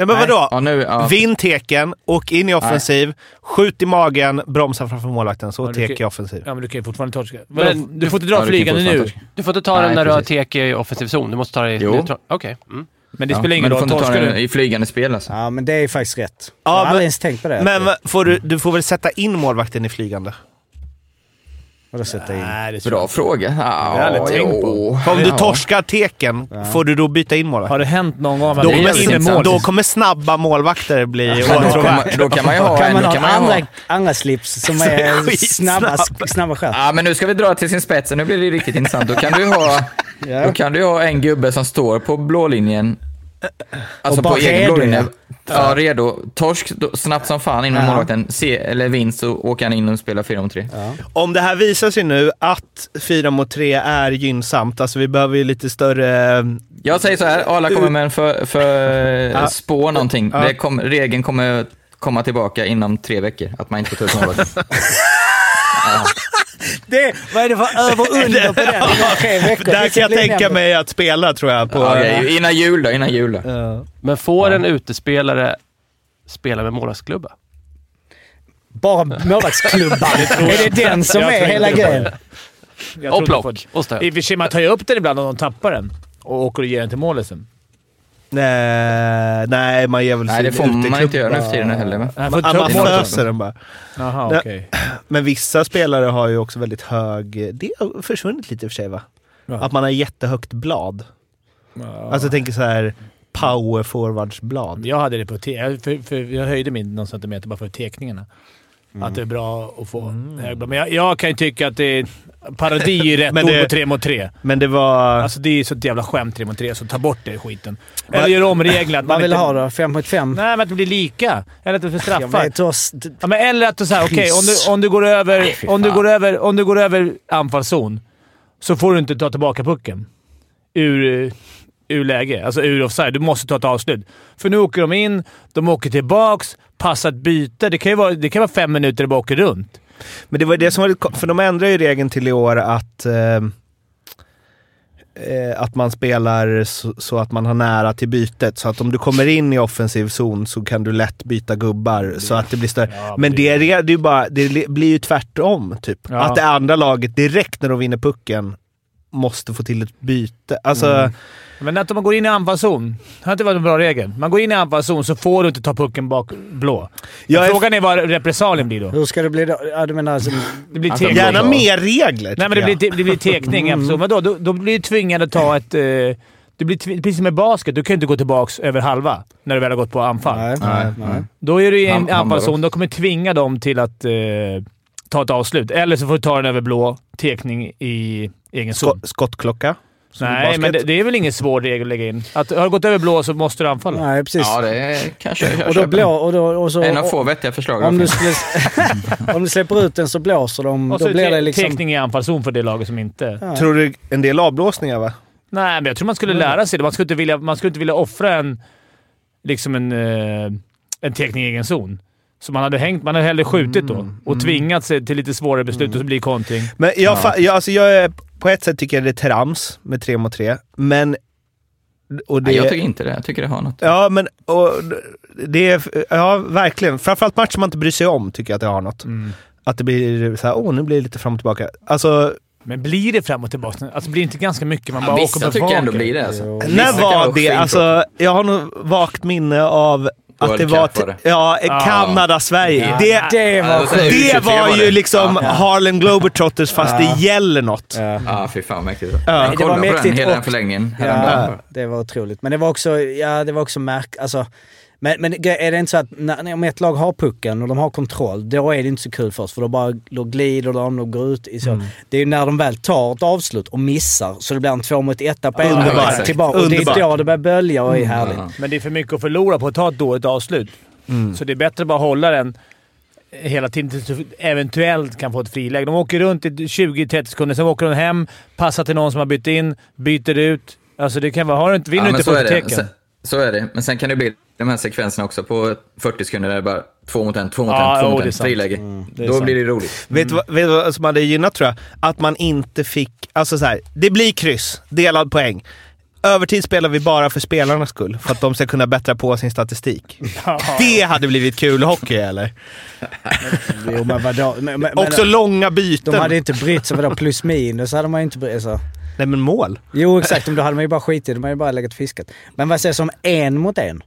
Ja, men Nej. vadå? Ja, nu, ja. Vinn teken, åk in i offensiv, skjut i magen, bromsa framför målvakten, så Ja, du tek i offensiv. Ja, men du kan ju fortfarande torska. Men Men, du får inte dra Ja, du flygande nu. torska. Du får inte ta Nej, den när du har precis. teke i offensiv zon. Du måste ta det i neutral. Okej. Mm. Men det Ja, spelar ingen du roll. får inte ta Torskar den du... i flygande spel alltså. Ja, men det är faktiskt rätt. Ja, jag har men- aldrig ens tänkt på det. Men va- får du, du får väl sätta in målvakten i flygande? Vadå sätta in? Nej, det Bra fråga. Ja, har jag aldrig tänkt på. om du Ja. torskar teken, får du då byta in målvakten? Har det hänt någon gång? Då det kommer, mål? då kommer snabba målvakter bli då, åtråvärda. man, då kan man ju ha Kan en... man Då ha kan man andra, ha, andra slips som är snabba, snabba skär? ja, men nu ska vi dra till sin spets. Nu blir det riktigt intressant. Då kan du ha, Ja. då kan du ha en gubbe som står på blålinjen. Alltså på egen redo, blålinje. ja. Ja, redo. Torsk då, snabbt som fan in med Ja. målvakten. Se, eller vinst så åker han in och spelar 4 mot 3. Om det här visar sig nu att 4 mot 3 är gynnsamt, alltså vi behöver ju lite större... Jag säger så här, Arla kommer med en för, för Ja. spå någonting. Ja. Det kom, regeln kommer komma tillbaka inom tre veckor, att man inte får ta ut målvakten. Det, vad är det för över och under på den? Tre veckor. Där kan jag tänka mig att spela tror jag. På, Ja, okej, innan jul då, innan jul då. Ja. Men får en utespelare spela med målvaktsklubba? Bara målvaktsklubban. är det den som Jag är hela grejen? Och plock. Och. I och för sig, man tar ju upp den ibland om de tappar den och åker och ger den till målisen. Nej, nej, man ger väl Nej, det får uteklubb. man inte göra nu för tiden heller. Man, man föser den bara. Jaha, Ja. okej. Men vissa spelare har ju också väldigt hög... Det har försvunnit lite i och för sig va? Ja. Att man har jättehögt blad. Alltså jag tänker så här power forwards blad. Jag hade det på te- jag- för, för Jag höjde min någon centimeter bara för tekningarna. Att det är bra att få blad. Men jag, jag kan ju tycka att det är... Parodi är rätt Men ord det- på tre mot tre. Men det var... Alltså det är ju så ett jävla skämt tre mot tre, så ta bort det skiten. Eller gör om reglerna. Vad vill du inte- ha då? 5 mot 5? Nej, men att det blir lika. Eller att blir Jag straffar. vet oss. Ja, men eller att du säger okej, om, du, om, du går över, Nej, om, du går över, om du går över anfallszon så får du inte ta tillbaka pucken ur, ur läge. Alltså ur offside. Du måste ta ett avslut. För nu åker de in, de åker tillbaks, passar ett byte. Det kan ju vara, det kan vara fem minuter och bara åker runt. Men det var det som var lite För de ändrar ju regeln till i år att... Eh, eh, att man spelar så, så att man har nära till bytet. Så att om du kommer in i offensiv zon så kan du lätt byta gubbar så att det blir större. Ja, Men det, är, det, är bara, det li- blir ju tvärtom, typ. Ja. Att det andra laget direkt när de vinner pucken måste få till ett byte. Alltså, Mm. Men att man går in i anfallszon. Det har inte varit en bra regel. Man går in i anfallszon så får du inte ta pucken bak blå. Jag är- Frågan är vad repressalien blir då. Hur ska det bli då? Ja, du menar alltså... Det blir Alltså, tekning. gärna mer regler, Nej, men det blir, det blir tekning. Mm. Vadå? Då, då blir du tvingad att ta ett... Eh, det blir precis som i basket. Du kan ju inte gå tillbaka över halva när du väl har gått på anfall. Nej, Nej, nej. Då är du i en anfallszon. De kommer tvinga dem till att eh, ta ett avslut. Eller så får du ta den över blå. Tekning i egen zon. Skott, skottklocka. Nej, men det, det är väl ingen svår regel att lägga in. Att, har du gått över blå så måste du anfalla. Nej, precis. Ja, det kanske jag och då blå... Och då, och så, En av få vettiga förslag. om, du skulle, om du släpper ut den så blåser de. Och Då så blir te- det liksom... tekning i anfallszon för det laget som inte... Ja. Tror du en del avblåsningar va? Nej, men jag tror man skulle lära sig det. Man skulle inte vilja, man skulle inte vilja offra en, liksom en, eh, en tekning i egen zon. Så man hade, hängt, man hade hellre skjutit då Mm. och tvingat sig till lite svårare beslut och så blir det kontring. Men jag, fa- jag, alltså jag är, på ett sätt tycker jag det är trams med tre mot tre, men... Och det, Nej, jag tycker inte det. Jag tycker det har något. Ja, men och, det är... Ja, verkligen. Framförallt matcher man inte bryr sig om tycker jag att det har något. Mm. Att det blir så här, åh nu blir det lite fram och tillbaka. Alltså, Men blir det fram och tillbaka? Alltså blir det inte ganska mycket man Ja, bara åker vissa på tycker jag ändå blir det alltså. Vissa när var det? Alltså, jag har nog vagt minne av World det var... Cup var det. Ja, Ja. Kanada-Sverige. Ja. Det, Det var vi det 23 var ju liksom Ja. Harlem Globetrotters fast Ja. det gäller något. Ja. Ja, fy fan mäktigt. Ja. Jag det kollade var på den mäktigt hela den förlängningen Ja, det var otroligt. Men det var också, ja, det var också märk... Alltså, men, men är det inte så att när, när- om ett lag har pucken och de har kontroll, då är det inte så kul först för då bara då glider de och går ut i så. Det är ju när de väl tar ett avslut och missar så det blir en två mot etta på en Ja, tillbaka. Och det är Underbart. då det börjar bölja och är härligt. Ja. Men det är för mycket att förlora på att ta ett dåligt avslut. Så det är bättre att bara hålla den hela tiden tills du eventuellt kan få ett friläge. De åker runt i 20-30 sekunder, sen åker de hem, passar till någon som har bytt in, byter ut. Alltså det kan vara... Har du inte, vinner Ja, du inte så det. tecken. Sen, så är det. Men sen kan det bli de här sekvenserna också på 40 sekunder där det är bara två mot en, två mot Ja, en, två mot en. Friläge. är Då sant. blir det roligt. Vet du vad, vet du vad som hade gynnat tror jag? Att man inte fick... Alltså så här, det blir kryss, delad poäng. Övertid spelar vi bara för spelarnas skull, för att de ska kunna bättra på sin statistik. Det hade blivit kul hockey, eller? Jo, men vadå? Men, men, Också långa byten. de hade inte brytt sig. Vadå plus minus hade man inte brytt sig. Nej, men mål. Jo exakt, men då hade man ju bara skitit De hade ju bara legat och fiskat. Men vad säger som en mot en?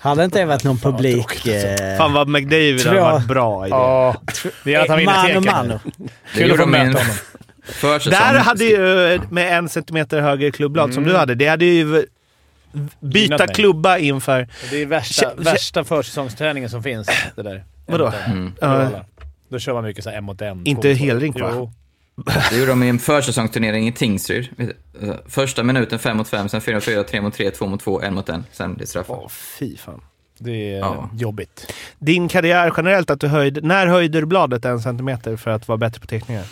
Hade inte det varit någon publik... Eh, Fan vad McDavid hade varit bra i det. Ja, det gör att han vinner man och man. Kul att få i möta honom. Där hade ju, med en centimeter högre klubbblad som du hade, det hade ju byta klubba inför... Det är värsta, värsta försäsongsträningen som finns. Det där. Vadå? Mm. Då kör man mycket så här en mot en. Inte helrink, va? Jo. Det gjorde de i en försäsongsturnering i Tingsryd. Första minuten fem mot fem, sen fyra mot fyra, tre mot tre, två mot två, en mot en. Sen blir det straffar. Åh, fy fan. Det är Ja. jobbigt. Din karriär generellt, att du höjde... När höjde du bladet en centimeter för att vara bättre på teckningar?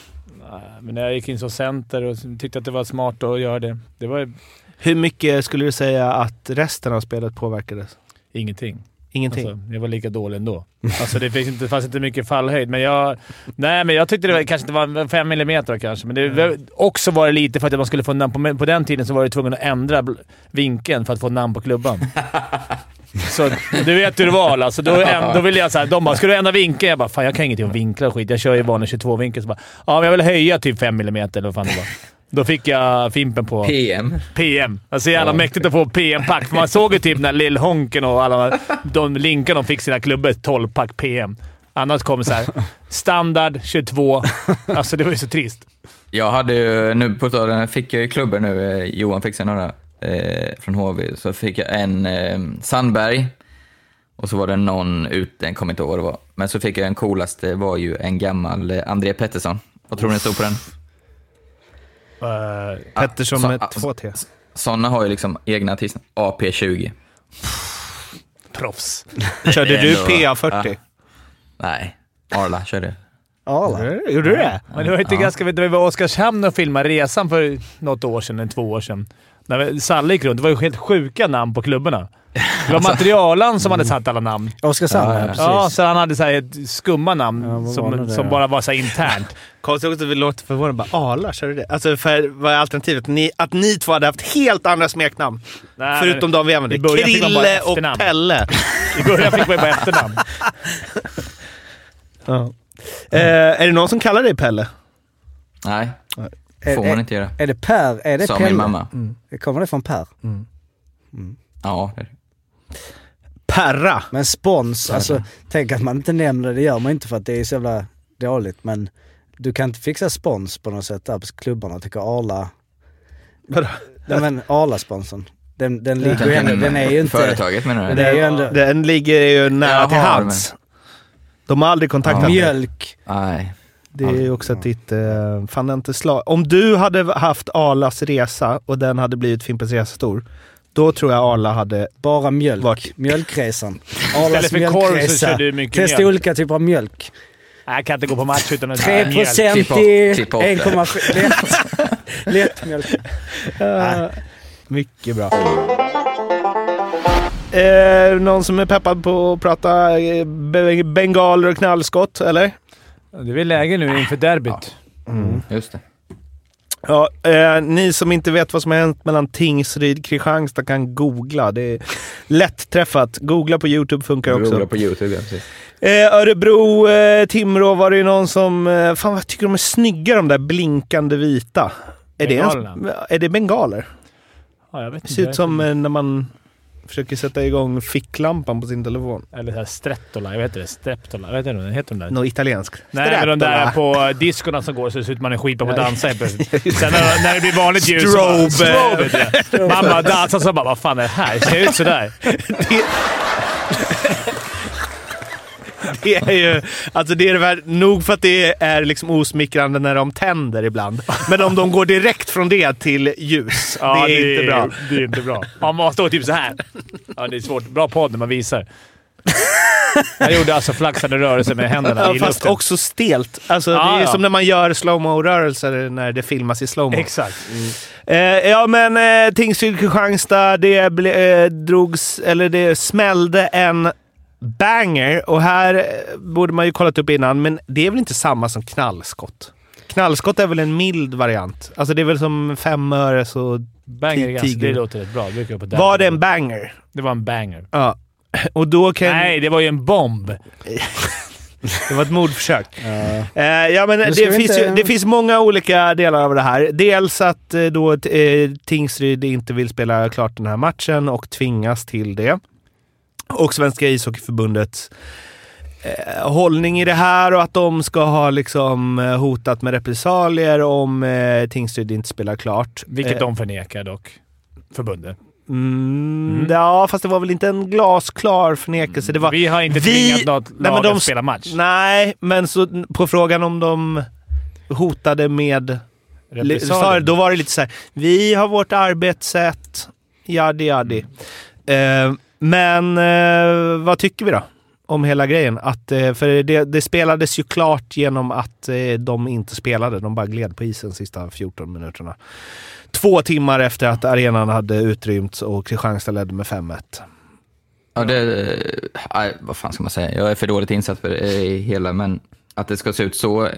Nej, Men när jag gick in som center och tyckte att det var smart att göra det. Det var Hur mycket skulle du säga att resten av spelet påverkades? ingenting. Ingenting? Alltså, jag var lika dålig ändå. Alltså, det finns inte, fanns inte mycket fallhöjd, men jag... Nej, men jag tyckte det var, kanske inte var fem millimeter kanske, men det var också var det lite för att man skulle få namn på... På den tiden så var du tvungen att ändra vinkeln för att få namn på klubban. Så du vet hur det var alltså. Då, då ville jag såhär, de bara “Ska du ändra vinkeln?” Jag bara “Fan, jag kan ingenting om vinklar och skit. Jag kör ju vanlig 22-vinkel.” Så bara “Ja, men jag vill höja typ 5 millimeter eller vad fan det var.” Då fick jag Fimpen på... PM. PM. Alltså jävla Ja. mäktigt att få PM-pack. Man såg ju typ när Lill Honken och alla de linkar de fick sina klubbor 12-pack PM. Annars kom så här standard 22. Alltså det var ju så trist. Jag hade ju, nu på om- fick jag ju klubbor nu, eh, Johan fick sig några eh, från HV, så fick jag en eh, Sandberg och så var det någon ute, jag kommer inte ihåg vad det var. Men så fick jag den coolaste, var ju en gammal eh, André Pettersson. Vad tror ni det stod på den? Uh, Pettersson så- med ah, två T. Sådana har ju liksom egna artister. AP20. proffs. Körde du ändå- PA40? Nej, Arla körde. Arla. Gjorde du det? Men det var inte Ja. ganska... Det var Oskarshamn och filmade resan för något år sedan, eller två år sedan. När Salle gick runt. Det var ju helt sjuka namn på klubborna. Det var materialen som hade satt alla namn. Oskarshamn, Ja, ja, ja. precis. Ja, så han hade så här ett skumma namn Ja, som, det som då? bara var så här internt. Konstigt också att vi låter förvånade. Bara Arla, körde du det? Alltså för vad är alternativet? Ni, att ni två hade haft helt andra smeknamn. Nej, förutom de vi använde. Krille och. Pelle. I början fick man bara efternamn. Ja. Eh, är det någon som kallar dig Pelle? Nej, Är, får man inte göra. är det Per? Är det Sa Pelle? min mamma. Kommer det från Per? Ja, det är det. Perra. Men spons, alltså tänk att man inte nämner det, det gör man inte för att det är så jävla dåligt. Men du kan inte fixa spons på något sätt där på klubbarna. Tycker Arla... Vadå? Nej men Arla-sponsorn. Den, den ligger ju Den, ändå, den är ju inte... Företaget menar du? Det är ju ändå... Den ligger ju nära Jaha, till hands. De har aldrig kontaktat Ja. Mjölk. Nej. Det är ju också ditt... Eh, fan inte slag. Om du hade haft Arlas resa och den hade blivit Fimpens Resa stor, då tror jag Arla hade... Bara mjölk. Vart? Mjölkresan. Istället Arlas för korv så mjölkresa. kör du mycket Testa mjölk. olika typer av mjölk. Jag kan inte gå på match utan att 3 mjölk. procent bort- i klipp bort det. 1,5... Lätt. Lätt mjölk. Uh, mycket bra. Eh, någon som är peppad på att prata eh, be- bengaler och knallskott, eller? Det är väl läge nu inför derbyt. Just det. Ja, eh, ni som inte vet vad som har hänt mellan Tingsryd och Kristianstad kan googla. Det är lätt träffat. Googla på YouTube funkar också. Googla på YouTube, ja, precis. Eh, Örebro, eh, Timrå var det ju någon som... Eh, fan vad tycker de är snygga de där blinkande vita. Är det, ens, är det bengaler? Ja, jag vet Det inte. ser ut som eh, när man försöker sätta igång ficklampan på sin telefon. Eller så här Strettola. Jag vet inte. Streptola. Jag vet inte heter. De där. Något italienskt. Nej, men de där på diskorna som går så ser ut man är skitbra på att dansa helt plötsligt. Sen när, när det blir vanligt ljus... Strobe. Strobe, bara dansar så bara vad fan är det här? Det ser ut sådär. Det är ju... Alltså det är det väl, nog för att det är liksom osmickrande när de tänder ibland. Men om de går direkt från det till ljus, Ja, det är inte bra. Det är inte bra. Man måste stå typ så här. Ja, det är svårt. Bra podd när man visar. Jag gjorde alltså flaxande rörelser med händerna Ja, i fast luften. också stelt. Alltså, Ja, det är ja. som när man gör slowmo-rörelser när det filmas i slowmo. Exakt. Eh, ja, men eh, Tingsryd Kristianstad, det ble, eh, drogs, eller det smällde en banger. Och här eh, borde man ju kollat upp innan, men det är väl inte samma som knallskott? Knallskott är väl en mild variant? Alltså det är väl som fem öre så... Banger är ganska, Tiger. det låter rätt bra. Det på Var det en banger? Det var en banger. Ja. Och då kan... Nej, det var ju en bomb. Det var ett mordförsök. Eh, ja, men det, finns inte- ju, det finns många olika delar av det här. Dels att eh, då, eh, Tingsryd inte vill spela klart den här matchen och tvingas till det. Och Svenska ishockeyförbundets eh, hållning i det här och att de ska ha liksom eh, hotat med repressalier om eh, Tingsryd inte spelar klart. Vilket eh, de förnekar dock. Förbundet. Mm, Mm. Ja, fast det var väl inte en glasklar förnekelse. Det var, Vi har inte Vi- tvingat något Nej, lag men de- att spela match. Nej, men så, på frågan om de hotade med Repressalier. Då var det lite så här, vi har vårt arbetssätt, jadi jadi. Eh, men eh, vad tycker vi då? Om hela grejen. Att, eh, för det, det spelades ju klart genom att eh, de inte spelade. De bara gled på isen de sista 14 minuterna. Två timmar efter att arenan hade utrymts och Kristianstad ledde med 5-1. Ja, det, nej, vad fan ska man säga? Jag är för dåligt insatt för det i hela, men att det ska se ut så,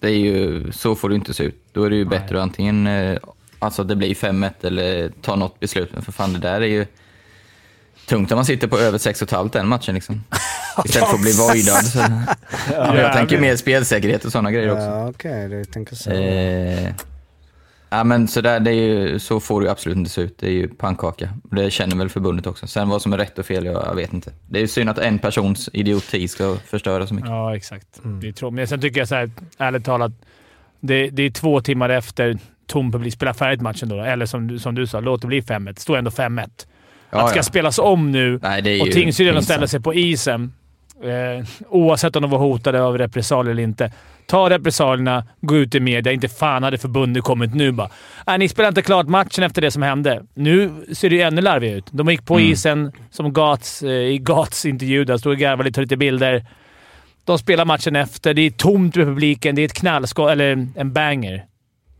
det är ju, så får det inte se ut. Då är det ju bättre att antingen, eh, alltså det blir 5-1 eller ta något beslut. Men för fan, det där är ju tungt om man sitter på över 6,5 den matchen liksom. Istället för att bli voidad. Så. Ja, jag tänker mer spelsäkerhet och sådana grejer också. Ja, okej. du tänker så. Eh, ja, men så, där, det är ju, så får det ju absolut inte se ut. Det är ju pannkaka. Det känner väl förbundet också. Sen vad som är rätt och fel, jag, jag vet inte. Det är ju synd att en persons idioti ska förstöra så mycket. Ja, exakt. Det är tråkigt. Men sen tycker jag så här, ärligt talat, det, det är två timmar efter tom publik. Spela färdigt matchen då. Eller som, du- som du sa, låt det bli 5-1. Det står ändå 5-1. Ja, att det ska ja. spelas om nu Nej, och Tingsryd redan ställer sig på isen. Eh, oavsett om de var hotade av repressalier eller inte. Ta repressalierna, gå ut i media. Inte fan hade förbundet kommit nu bara. Nej, ni spelar inte klart matchen efter det som hände. Nu ser det ju ännu larvigare ut. De gick på Mm. isen som Gats, eh, i Gats intervju. Där stod och garvade lite, lite bilder. De spelar matchen efter. Det är tomt med publiken. Det är ett knallskott, eller en banger.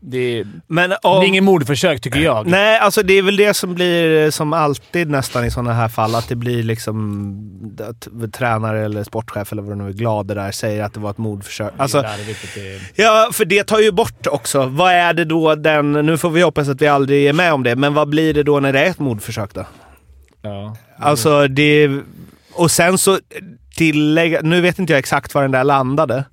Det är, Men det om, är ingen mordförsök, tycker jag. Nej, alltså det är väl det som blir som alltid nästan i sådana här fall. Att det blir liksom att tränare eller sportchef eller vad det nu är, glada där, säger att det var ett mordförsök. Alltså, det är larvigt att det är- ja, för det tar ju bort också. Vad är det då den... Nu får vi hoppas att vi aldrig är med om det, men vad blir det då när det är ett mordförsök då? Ja. Alltså det... Och sen så tillägga... Nu vet inte jag exakt var den där landade.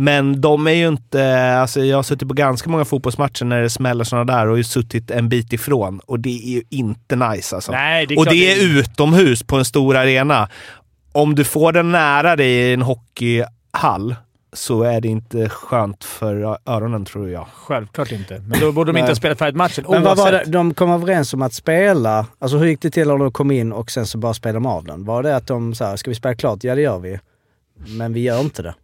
Men de är ju inte... Alltså jag har suttit på ganska många fotbollsmatcher när det smäller sådana där och ju suttit en bit ifrån. Och det är ju inte nice alltså. Nej, det och det är det- utomhus på en stor arena. Om du får den nära dig i en hockeyhall så är det inte skönt för öronen tror jag. Självklart inte. Men då borde de inte ha spelat färdigt matchen. Men vad var det? De kom överens om att spela. Alltså hur gick det till när de kom in och sen så bara spelade de av den? Var det att de sa ska vi spela klart? Ja det gör vi. Men vi gör inte det.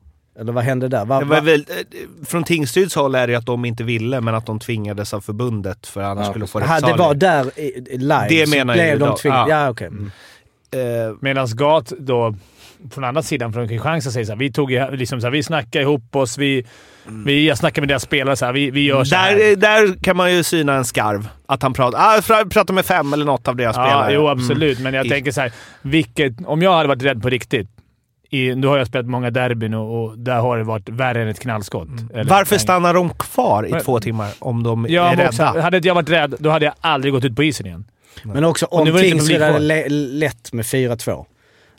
Eller vad hände där? Va, va? väl, eh, från Tingsryds håll är det att de inte ville, men att de tvingades av förbundet för annars Ja, skulle de få Aha, det repressalier. var där i, i live? Det menar blev jag de idag. tvingade. Ja. Ja, okej. Mm. Eh, Medan Gat då från andra sidan, från Kristianstad, säger så här, vi, tog, ju- liksom så här, vi snackade ihop oss. Vi, vi, jag snackade med deras spelare så här, vi, vi gör så här. Där, där kan man ju syna en skarv. Att han pratar, ah, pratar med fem eller något av deras Ja, spelare. jo Mm. absolut. Men jag tänker så här, vilket, om jag hade varit rädd på riktigt. I, nu har jag spelat många derbyn och, och där har det varit värre än ett knallskott. Eller- Varför stannar de kvar i Men- två timmar om de Ja, är men också, rädda? hade jag varit rädd, då hade jag aldrig gått ut på isen igen. Men också om var det inte Tingsryd kvar. le- lett med 4-2,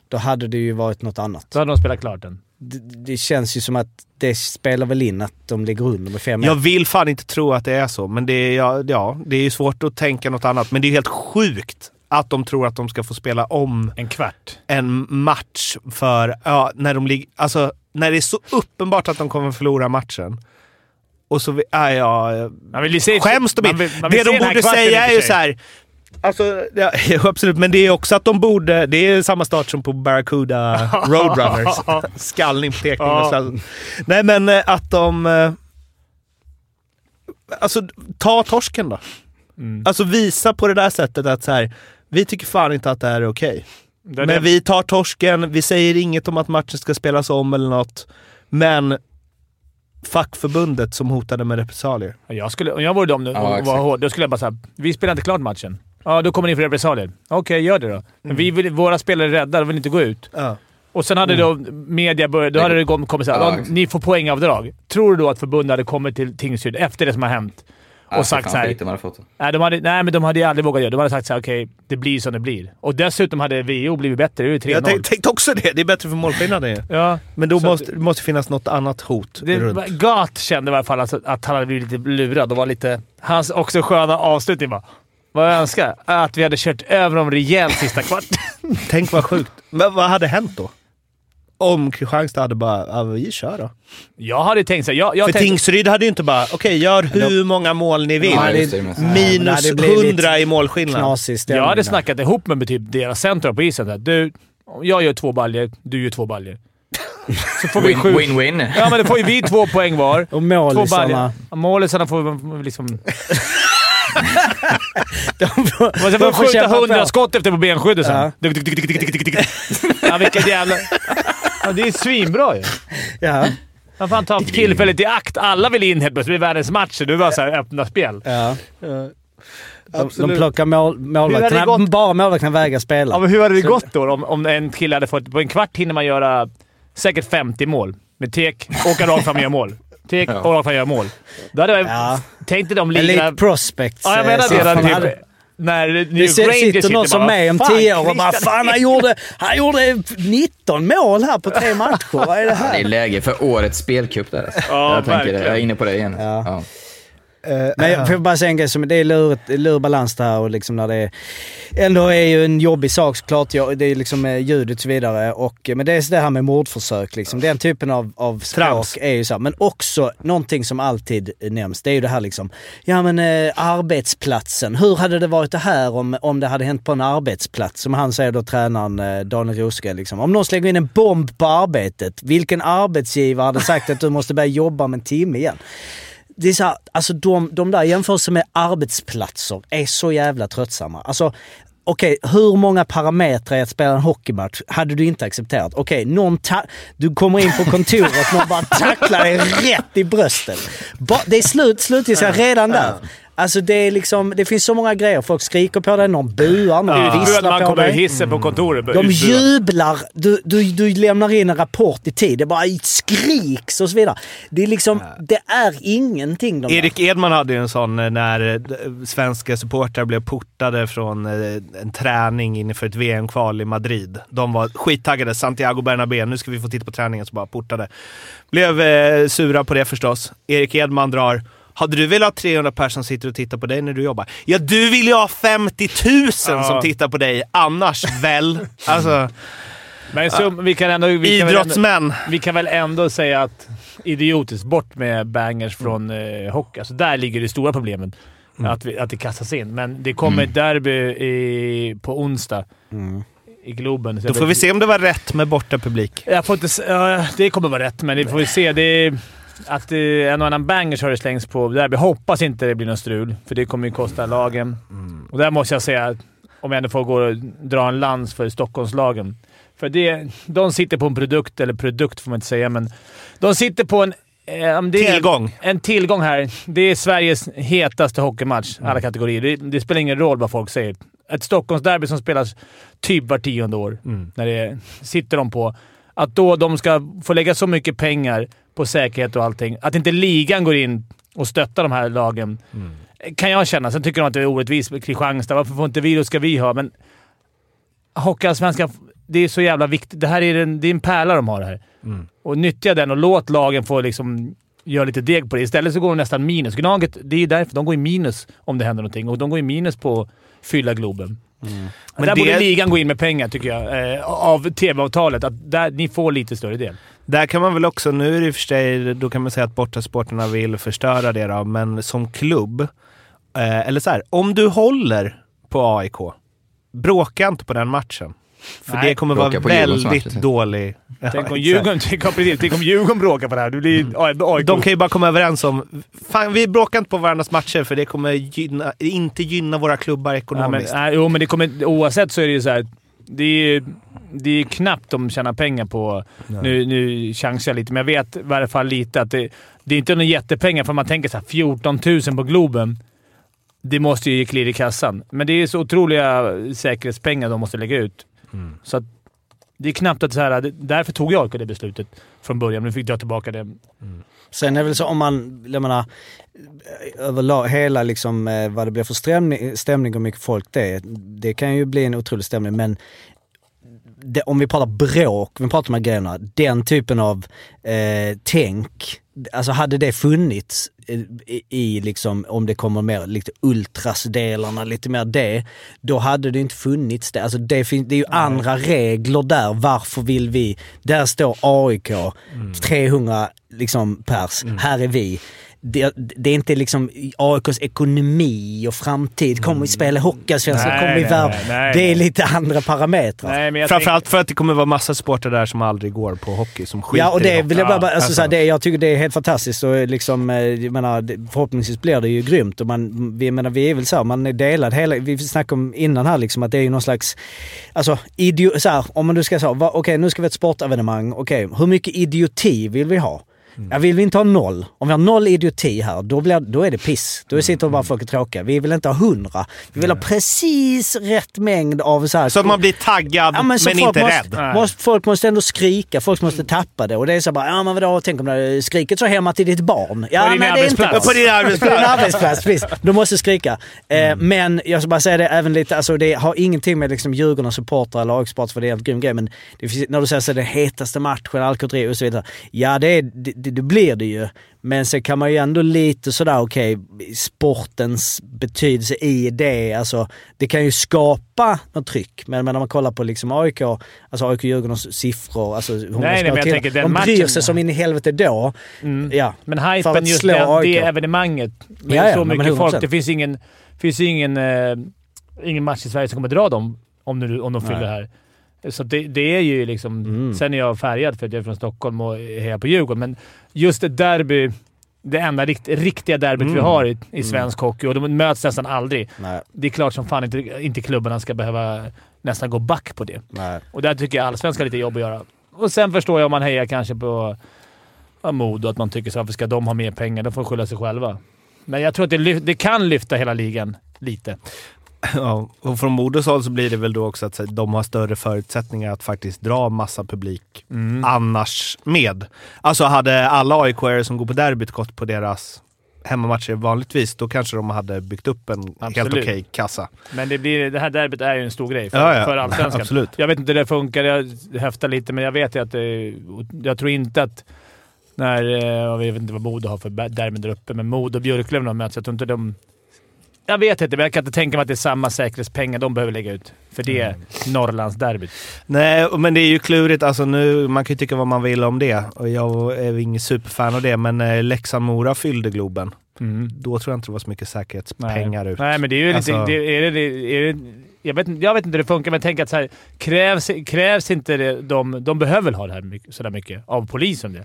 då hade det ju varit något annat. Då hade de spelat klart den. Det, det känns ju som att det spelar väl in att de ligger under med 5 Jag vill fan inte tro att det är så, men det är, ja, ja, det är ju svårt att tänka något annat. Men det är helt sjukt att de tror att de ska få spela om En kvart. en match för, ja, när de ligger, alltså när det är så uppenbart att de kommer förlora matchen. Och så, vi- ja, ja, Man vill ju se, skäms de man inte? vill- man vill Det de borde säga är ju så här. Alltså, ja, absolut, men det är också att de borde... Det är samma start som på Barracuda Roadrunners. Skallning på tekning och Ja. sladd. Nej, men eh, att de... eh, Alltså, ta torsken då. Mm. Alltså visa på det där sättet att så här, vi tycker fan inte att det här är okej. Det är Men det. vi tar torsken, vi säger inget om att matchen ska spelas om eller något. Men fackförbundet som hotade med repressalier. Jag skulle, om jag vore dem nu Ja, och var exakt. hård, då skulle jag bara säga vi spelar inte klart matchen. Ja, då kommer ni för repressalier. Okej, gör det då. Men vi vill, våra spelare är rädda, de vill inte gå ut. Ja. Och sen hade då media börjat, då hade det kommit såhär, Ja, ni får poängavdrag. Tror du då att förbundet hade kommit till Tingsryd efter det som har hänt och sagt såhär... Nej, de hade, nej, men de hade ju aldrig vågat göra det. De hade sagt såhär, okej, det blir som det blir. Och dessutom hade VO blivit bättre. Det är ju 3-0. Jag tänkte, tänkte också det. Det är bättre för målskillnaden. Ja, Men då måste det måste finnas något annat hot det, runt. Gat kände i alla fall alltså, att han hade blivit lite lurad och var lite... Hans också sköna avslutning bara. Vad jag önskar att vi hade kört över dem rejält sista kvarten. Tänk vad sjukt. Men vad hade hänt då? Om Kristianstad hade bara, vi kör då. Jag hade tänkt såhär... Jag, jag För tänkte, Tingsryd hade ju inte bara, okej gör hur många mål ni vill. Ja, det- Minus 100 i målskillnad. Jag hade där. snackat ihop mig med typ deras centra på isen. Såhär, du, jag gör två baljer, du gör två baljer. Så får vi Win- sju... Win-win. Ja, men då får ju vi två poäng var. Och Två målisarna... Målisarna får vi liksom... de får, Man ska de få får skjuta hundra skott efter på benskyddet sen. Ja. Duk, duk, duk. Ja, vilket jävla... Ja, det är svinbra ju. Ja, Man fan ta tillfället i akt. Alla vill in helt plötsligt. Det blir världens match. Du bara så här öppna spel. ja. De, de Absolut. plockar mål, målvakterna. gått? Bara målvakterna vägrar spela. Ja, men hur hade det gått då om, om en kille hade fått... På en kvart hinner man göra säkert 50 mål. Med tek, åka rakt fram och göra mål. Tek, Ja. fram och göra mål. Då hade jag... Ja. Tänk dig de Elite ligorna... prospects. Ja, jag menar eh, det. Där, siffrorna hade- typ, när New Det si- Rangers sitter någon som bara, med om "Fan, tio år och bara “Fan, han gjorde, han gjorde 19 mål här på tre matcher. Vad är det Det är här?” läge för årets spelcup där alltså. Ja, jag, tänker, jag är inne på det igen. Ja. Eh, Men jag får bara säga en grej, som, det är lurigt, lur balans det här och liksom när det är, ändå är ju en jobbig sak såklart. Det är liksom eh, ljudet och så vidare. Och, eh, men det är så det här med mordförsök liksom. Den typen av, av språk Trams. är ju så här. Men också någonting som alltid nämns, det är ju det här liksom, ja men eh, arbetsplatsen. Hur hade det varit det här om, om det hade hänt på en arbetsplats? Som han säger då, tränaren eh, Daniel Rosgren liksom. Om någon slänger in en bomb på arbetet, vilken arbetsgivare hade sagt att du måste börja jobba om en timme igen? Det är så här, alltså de, de där jämförelser med arbetsplatser är så jävla tröttsamma. Alltså, okej, hur många parametrar i att spela en hockeymatch hade du inte accepterat? Okej, någon ta- du kommer in på kontoret, någon bara tacklar dig rätt i bröstet. Ba- det är slut, slutgiltigt redan där. Alltså det är liksom, det finns så många grejer. Folk skriker på dig, någon buar, någon Ja. visslar Man på kommer dig. hissen på kontoret. De Utbuad. jublar, du, du, du lämnar in en rapport i tid. Det bara skriks och så vidare. Det är liksom, det är ingenting de. Erik Edman hade ju en sån eh, när eh, svenska supportrar blev portade från eh, en träning inför ett VM-kval i Madrid. De var skittaggade. Santiago Bernabéu, nu ska vi få titta på träningen, så bara portade. Blev eh, sura på det förstås. Erik Edman drar. Hade du velat ha 300 personer som sitter och tittar på dig när du jobbar? Ja, du vill ju ha 50 000 som tittar på dig annars väl? Alltså, Men så, vi kan ändå... Vi kan väl ändå, idrottsmän. vi kan väl ändå säga att idiotiskt. Bort med bangers från eh, hockey. Alltså där ligger det stora problemet. Att, vi, att det kastas in. Men det kommer ett derby i, på onsdag i Globen. Då får vi se om det var rätt med borta publik. Jag får inte, ja, det kommer vara rätt, men det får vi se. Det att eh, en och annan bangers har det slängts på derby. Hoppas inte det blir någon strul, för det kommer ju kosta lagen. Och där måste jag säga, om jag ändå får gå och dra en lans för Stockholmslagen. För det, de sitter på en produkt, eller produkt får man inte säga, men de sitter på en... eh, Tillgång. En tillgång här. Det är Sveriges hetaste hockeymatch, alla kategorier. Det, det spelar ingen roll vad folk säger. Ett Stockholmsderby som spelas typ var tionde år, när det sitter de på. Att då de ska få lägga så mycket pengar på säkerhet och allting. Att inte ligan går in och stöttar de här lagen kan jag känna. Sen tycker de att det är orättvist med Kristianstad. Varför får inte vi då ska vi ha? Men Hockeyallsvenskan, det är så jävla viktigt. Det här är en, det är en pärla de har här. Och nyttja den och låt lagen få liksom göra lite deg på det. Istället så går de nästan minus. Gnaget, det är därför. De går i minus om det händer någonting. Och de går i minus på fylla Globen. Men där det- borde ligan gå in med pengar, tycker jag. Eh, av tv-avtalet. Att där, ni får lite större del. Där kan man väl också, nu är det i och för sig, då kan man säga att bortasporterna vill förstöra det då, men som klubb, eh, eller så här, om du håller på AIK, bråka inte på den matchen. För Nej. det kommer Bråka vara väldigt match, dålig... Ja, Tänk om. Djurgården, tänk om, precis, tänk om Djurgården bråkar på det här. Det blir AIK. De kan ju bara komma överens om, fan vi bråkar inte på varandras matcher för det kommer gynna, inte gynna våra klubbar Ja, men, ekonomiskt. nej, jo, men det kommer, oavsett så är det ju så här. Det är, det är knappt de tjänar pengar på... Nu, nu chansar jag lite, men jag vet i varje fall lite att det, det är inte några jättepengar. För man tänker så här, 14 000 på Globen. Det måste ju ge klirr i kassan. Men det är så otroliga säkerhetspengar de måste lägga ut. Så att det är knappt att så här, Därför tog jag det beslutet från början. Nu fick jag tillbaka det. Sen är det väl så om man, jag menar, överlag, hela liksom eh, vad det blir för stämning, stämning och mycket folk det är, det kan ju bli en otrolig stämning men det, om vi pratar bråk, vi pratar om de här grejerna, den typen av eh, tänk, alltså hade det funnits i, liksom, om det kommer mer lite ultrasdelarna, lite mer det, då hade det inte funnits det. Alltså det, fin- det är ju andra regler där. Varför vill vi? Där står AIK, 300 liksom pers, här är vi. Det, det är inte liksom AIKs ekonomi och framtid. Kommer vi spela Hockeyallsvenskan? Kommer vi nej, Det är lite andra parametrar. Nej, men Framförallt för att det kommer vara massa sporter där som aldrig går på hockey, som skiter Ja, och i det hockey. vill jag bara, alltså, alltså. så här, det, jag tycker det är helt fantastiskt och liksom, eh, jag menar, förhoppningsvis blir det ju grymt och man, vi, menar, vi är väl så här, man är delad hela, vi snackade om innan här liksom att det är ju någon slags, alltså idio, så här, om man nu ska säga, okej nu ska vi ha ett sportevenemang, okej hur mycket idioti vill vi ha? Ja, vill vi inte ha noll? Om vi har noll idioti här, då, blir, då är det piss. Då sitter bara folk och tråkiga. Vi vill inte ha hundra. Vi vill ha precis rätt mängd av så här... Så att man blir taggad, Ja, men, folk inte måste, rädd. Måste, folk måste ändå skrika, folk måste tappa det. Och det är så bara, ja men vadå, tänk om det skriket så hemma till ditt barn. Ja, På din nej, det är inte arbetsplats. På din arbetsplats. På din arbetsplats, precis. Du måste skrika. Eh, men jag ska bara säga det även lite, alltså det har ingenting med liksom Djurgårdens supportrar eller AIK-supportrar för det är en grym grej. Men det när du säger så är det hetaste matchen, Alcatraz och så vidare. Ja, det, är, det, det, det blir det ju. Men sen kan man ju ändå lite sådär, okej, sportens betydelse i det. Alltså, det kan ju skapa något tryck. Men, men när man kollar på liksom AIK, alltså AIK Djurgårdens siffror, alltså hur nej, ska men jag till- tänker den De bryr matchen- sig som in i helvete då. Ja. Men hypen, just det, det AIK. evenemanget. Med Ja, ja, så mycket 100%. folk. Det finns ingen, finns ingen, eh, ingen match i Sverige som kommer dra dem om, nu, om de fyller här. Så det, det är ju liksom... Mm. Sen är jag färgad för att jag är från Stockholm och hejar på Djurgården, men just ett derby, det enda rikt, riktiga derbyt vi har i, i svensk hockey och de möts nästan aldrig. Nej, Det är klart som fan inte, inte klubbarna ska behöva nästan gå back på det. nej. Och där tycker jag allsvenskan har lite jobb att göra. Och sen förstår jag om man hejar kanske på ja, Modo, att man tycker så varför ska de ha mer pengar? De får skylla sig själva. Men jag tror att det, det kan lyfta hela ligan lite. Ja, och från Modos håll så blir det väl då också att de har större förutsättningar att faktiskt dra massa publik Mm. annars med. Alltså hade alla aik som går på derbyt gått på deras hemmamatcher vanligtvis, då kanske de hade byggt upp en helt Absolut. okej kassa. Men det, blir, det här derbyt är ju en stor grej för, Ja, ja. för allsvenskan. Absolut. Jag vet inte hur det funkar. Jag häftar lite, men jag vet ju att det, Jag tror inte att... När, eh, jag vet inte vad Modo har för derby där uppe, men Modo och Björklöven har mötts. Jag tror inte de... Jag vet inte, men jag kan inte tänka mig att det är samma säkerhetspengar de behöver lägga ut. För det är Norrlandsderbyt. Nej, men det är ju klurigt. Alltså nu, man kan ju tycka vad man vill om det. Och jag är ingen superfan av det, men eh, Leksand-Mora fyllde Globen. Då tror jag inte det var så mycket säkerhetspengar Nej. ut. Nej, men det är ju Alltså- lite... Det, är det, är det, jag, vet, inte- jag vet inte hur det funkar, men jag tänker att så här, krävs, krävs inte det... De, de behöver väl ha det här sådär mycket av polisen. Det.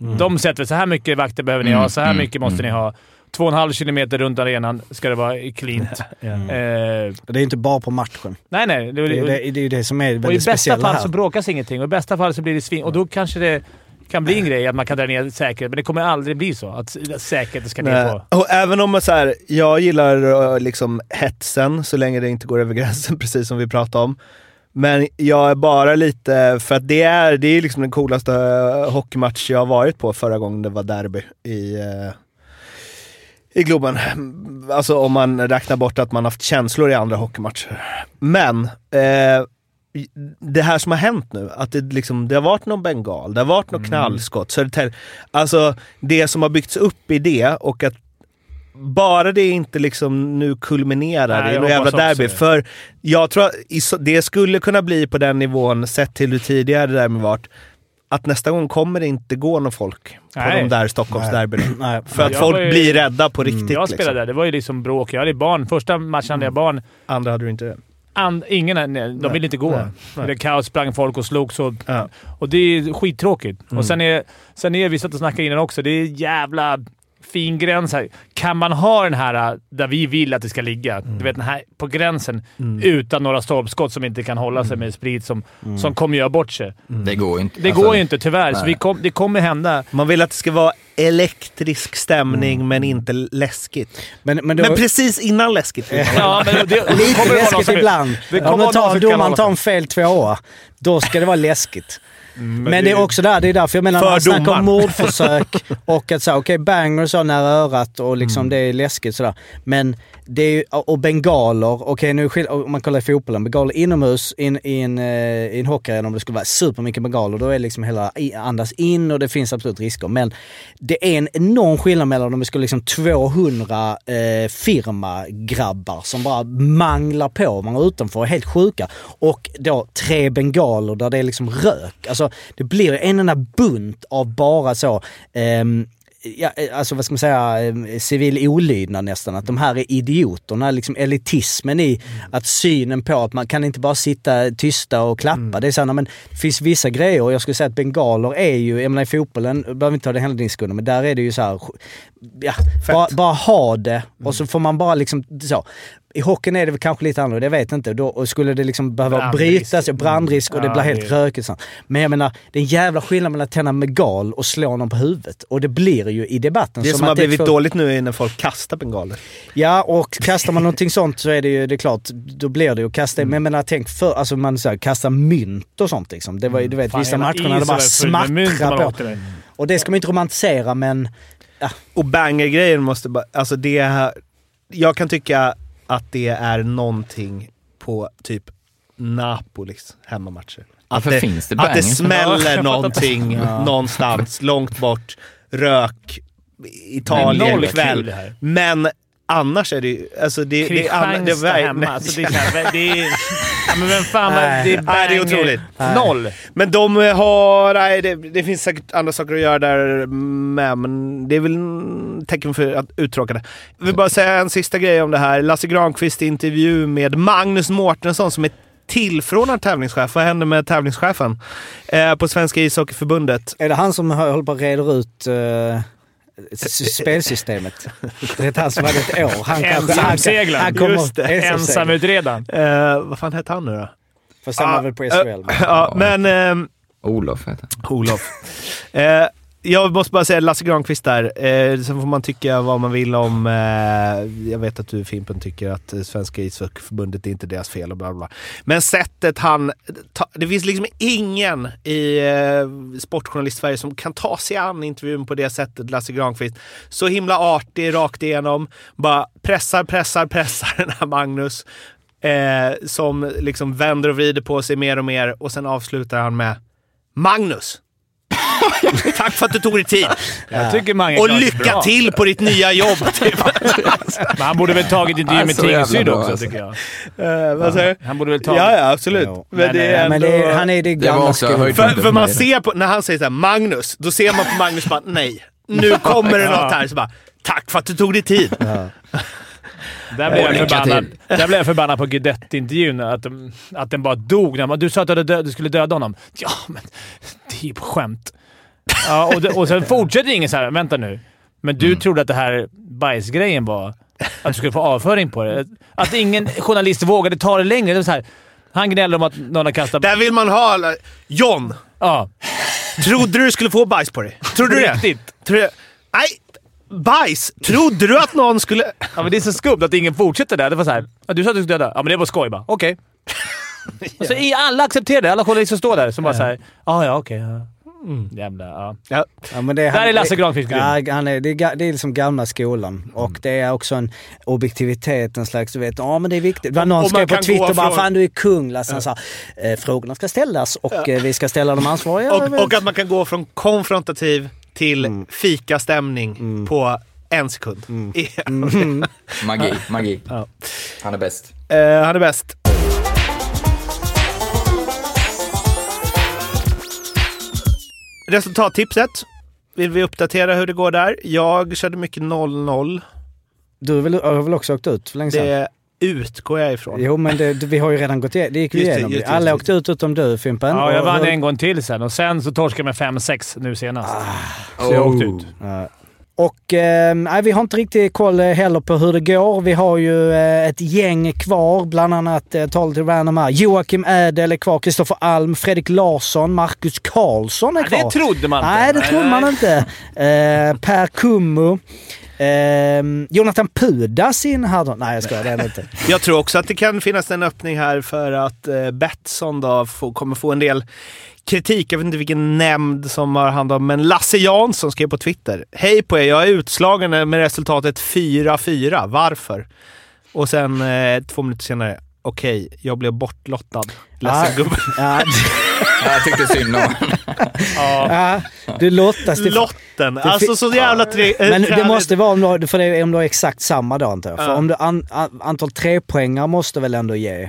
Mm. De sätter så här mycket vakter behöver ni ha, så här mycket måste ni ha. Två och en halv kilometer runt arenan ska det vara cleant. Mm. Eh, Det är inte bara på matchen. nej, nej. Det, Det är det, det, är ju det som är och i väldigt bästa speciellt fall här. så bråkas ingenting och i bästa fall så blir det svin... Och då kanske det kan bli en grej att man kan dra ner säkerhet, men det kommer aldrig bli så. Att säkerheten ska ner på... Och även om man så här, jag gillar eh, liksom hetsen så länge det inte går över gränsen, precis som vi pratade om. Men jag är bara lite, för att det är, det är liksom den coolaste eh, hockeymatch jag har varit på förra gången det var derby i, eh, i Globen. Alltså om man räknar bort att man haft känslor i andra hockeymatcher. Men eh, det här som har hänt nu, att det, liksom, det har varit någon bengal, det har varit något knallskott. Södertälje, alltså det som har byggts upp i det och att bara det inte liksom nu kulminerar Nej, i något jävla derby. För jag tror att det skulle kunna bli på den nivån, sett till hur tidigare det derby varit, att nästa gång kommer det inte gå någon folk på Nej. de där Stockholmsderbyna. Nej. För att Jag folk ju- blir rädda på riktigt. Jag spelade liksom. där. Det var ju liksom bråk. Jag hade barn. Första matchen hade jag barn. Andra hade du inte det. And, ingen, nej, de ville inte gå. Nej. Nej. Det kaos, sprang folk och slogs. Och, Ja. och det är skittråkigt. Mm. Och sen är, sen är vi satt och snackade innan också. Det är jävla fin gräns här. Kan man ha den här äh, där vi vill att det ska ligga, Mm. du vet den här på gränsen, utan några stolpskott som inte kan hålla Mm. sig med sprit som, som kommer göra bort sig. Det går ju inte. Det Alltså, går ju inte tyvärr, så vi kom, det kommer hända. Man vill att det ska vara elektrisk stämning men inte läskigt. Men, men, då, Men precis innan läskigt. man. Ja, men det, lite läskigt ibland. det Om kommer man vara någon tar, domaren hålla tar en fel tvåa, då ska det vara läskigt. Men, det är också där, det är därför jag menar när man snackar om mordförsök och att säga okej banger och så nära örat och liksom Mm. det är läskigt sådär. Men det är och bengaler, okej nu skil, om man kollar i fotbollen, bengaler inomhus in, i en, eh, i en hockeyarena om det skulle vara supermycket bengaler, då är liksom hela andas in och det finns absolut risker. Men det är en enorm skillnad mellan om det skulle liksom 200 eh, firmagrabbar som bara manglar på, man är utanför helt sjuka. Och då tre bengaler där det är liksom rök. Alltså det blir en enda bunt av bara så ehm, Ja, alltså vad ska man säga, eh, civil olydnad nästan. Att de här är idioterna, liksom elitismen i att synen på att man kan inte bara sitta tysta och klappa. Det är så här, men det finns vissa grejer och jag skulle säga att bengaler är ju, jag menar i fotbollen, behöver vi inte ta det hela diskussionen, men där är det ju så här, ja, bara, bara ha det och så får man bara liksom så. I hockeyn är det kanske lite annorlunda, jag vet inte. Då skulle det liksom behöva Brandrisk. brytas, brandrisk och det Ja, blir helt det- rökigt. Men jag menar, det är en jävla skillnad mellan att tända med gal och slå någon på huvudet. Och det blir ju i debatten. Det som, att har blivit två- dåligt nu är när folk kastar bengaler. Ja, och kastar man någonting sånt så är det ju, det är klart, då blir det ju att kasta, Mm. men jag menar tänk för, alltså man säger kasta mynt och sånt liksom. Det var ju, du vet, Fan, vissa matcher när det bara man på. Och det ska man inte romantisera men, Och banger-grejen måste bara... Alltså det här, Jag kan tycka att det är någonting på typ Napolis hemmamatcher. Att det, finns det att det? Ja, smäller någonting någonstans långt bort. Rök, Italien kväll. Men annars är det ju... Alltså det, det, är det, hemma. Alltså, det, är, så här, det är... Ja, men vem fan... Nej. det är, Nej, det är otroligt. Noll. Men de har... Nej, det, det finns säkert andra saker att göra där med, men det är väl en tecken för att uttråkade. Jag vill bara säga en sista grej om det här. Lasse Granqvist intervju med Magnus Mårtensson som är tillförordnad tävlingschef. Vad händer med tävlingschefen eh, på Svenska ishockeyförbundet? är det han som håller på att reda ut uh, spelsystemet? Det är han som hade ett år. Han han- Ensamseglaren. Han kommer Just det. Ensamutredaren. Eh, vad fan hette han nu då? Fast han var väl på SHL. men- Ja, men... ehm, Olof heter han. Olof. Jag måste bara säga Lasse Granqvist där. Eh, sen får man tycka vad man vill om... Eh, jag vet att du Fimpen tycker att Svenska ishockeyförbundet är inte deras fel och bla bla. bla. Men sättet han... Ta, det finns liksom ingen i eh, Sportjournalist-Sverige som kan ta sig an intervjun på det sättet, Lasse Granqvist. Så himla artig rakt igenom. Bara pressar, pressar, pressar den här Magnus. Eh, som liksom vänder och vrider på sig mer och mer och sen avslutar han med Magnus! Tack för att du tog dig tid! Jag tycker Mange Och lycka bra. till på ditt nya jobb! Typ. Men han borde väl tagit intervju Ja, med Tingsryd också, alltså. tycker jag. Eh, vad säger du? Han borde väl tagit... Ja, ja, absolut. Jo. Men, Men, det är Men ändå... det är, han är det Det gamla höjdpunkten för, för man ser på, när han säger såhär Magnus, då ser man på Magnus bara nej, nu kommer det något här. Så bara, Tack för att du tog dig tid! Där blev jag förbannad, där blev jag förbannad på Guidetti-intervjun. Att, att den bara dog. Du sa att du skulle döda honom. Ja, men det är ju på skämt. Ja, och, det, och sen fortsätter ingen så här. Vänta nu. Men du trodde att det här bajsgrejen var att du skulle få avföring på det. Att ingen journalist vågade ta det längre. Det var så här, han gnällde om att någon har kastat... Där vill man ha... alla- John! Ja, Trodde du skulle få bajs på dig? Trodde du det? riktigt. Tror du... Nej! Bajs! Trodde du att någon skulle... Ja, men det är så skumt att ingen fortsätter där. Det var så här, ja, du sa att du skulle döda. Ja, men det var skoj bara. Okej. Och så är alla accepterar det. Alla journalister står där som bara såhär, ja ja okej. ja. Jävla, ja. Ja. Ja, men det, Där är Lasse Granqvist ja, han är, det, är, det är liksom gamla skolan. Mm. Och det är också en objektivitet, en slags, du vet, ja men det är viktigt. Det var någon skrev på Twitter bara från- “Fan du är kung Lasse”. Han sa eh, “Frågorna ska ställas och eh, vi ska ställa de ansvariga”. Och, och att man kan gå från konfrontativ till fikastämning på en sekund. Ja. Magi, magi. Ja. Han är bäst. Eh, han är bäst. Resultattipset. Vill vi uppdatera hur det går där? Jag körde mycket 0-0. Du har väl, har väl också åkt ut för länge sedan? Det utgår jag ifrån. Jo men det, vi har ju redan gått igenom det. gick vi Just igenom. just Alla just åkte ut utom du Fimpen. Ja, jag Och vann hur- en gång till sen och sen så torskade jag med 5-6 nu senast. Ah. Så jag åkte ut. Ja. Och eh, nej, vi har inte riktigt koll eh, heller på hur det går. Vi har ju eh, ett gäng kvar, bland annat eh, tal till random här. Joakim Ädel är kvar, Kristoffer Alm, Fredrik Larsson, Marcus Karlsson är kvar. det trodde man inte. Nej, det trodde man inte. Eh, per Kummu. Eh, Jonathan Pudas in här då. Nej, jag skojar. Det är inte. Jag tror också att det kan finnas en öppning här för att eh, Betsson då får, kommer få en del kritik. Jag vet inte vilken nämnd som har hand om, men Lasse Jansson skrev på Twitter. Hej på er, jag är utslagen med resultatet 4-4. Varför? Och sen eh, två minuter senare. Okej, jag blev bortlottad. Ledsen Ah. gubben. Ja, Ja, jag tyckte synd om ja, du lottas till... Lotten. Alltså så jävla tre... eh, Men det träligt. måste vara om du, har- för det är om du har exakt samma dag antar jag. För om du an, an, antal trepoängar måste väl ändå ge. Eh,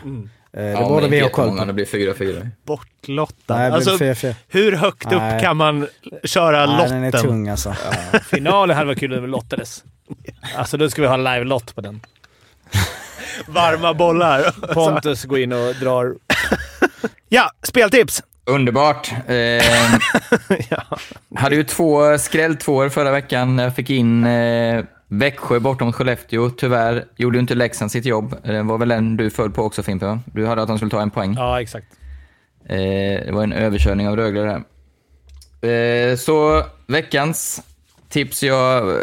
det Ja, borde vi ha koll på. Det blir 4-4. Bortlottad. Nej, alltså, alltså, för, hur högt upp Nej. kan man köra Nej, den är lotten? tung alltså. Finalen hade varit kul om det lottades. Alltså då ska vi ha live-lott på den. Varma bollar. Pontus går in och drar... Ja, speltips! Underbart. Eh, Hade ju två skrälltvåor förra veckan. Jag fick in eh, Växjö bortom Skellefteå. Tyvärr gjorde ju inte Leksand sitt jobb. Det var väl den du föll på också Fimpen? Du hade att de skulle ta en poäng. Ja, exakt. Eh, det var en överkörning av Rögle där. Eh, så veckans tips. Jag, eh,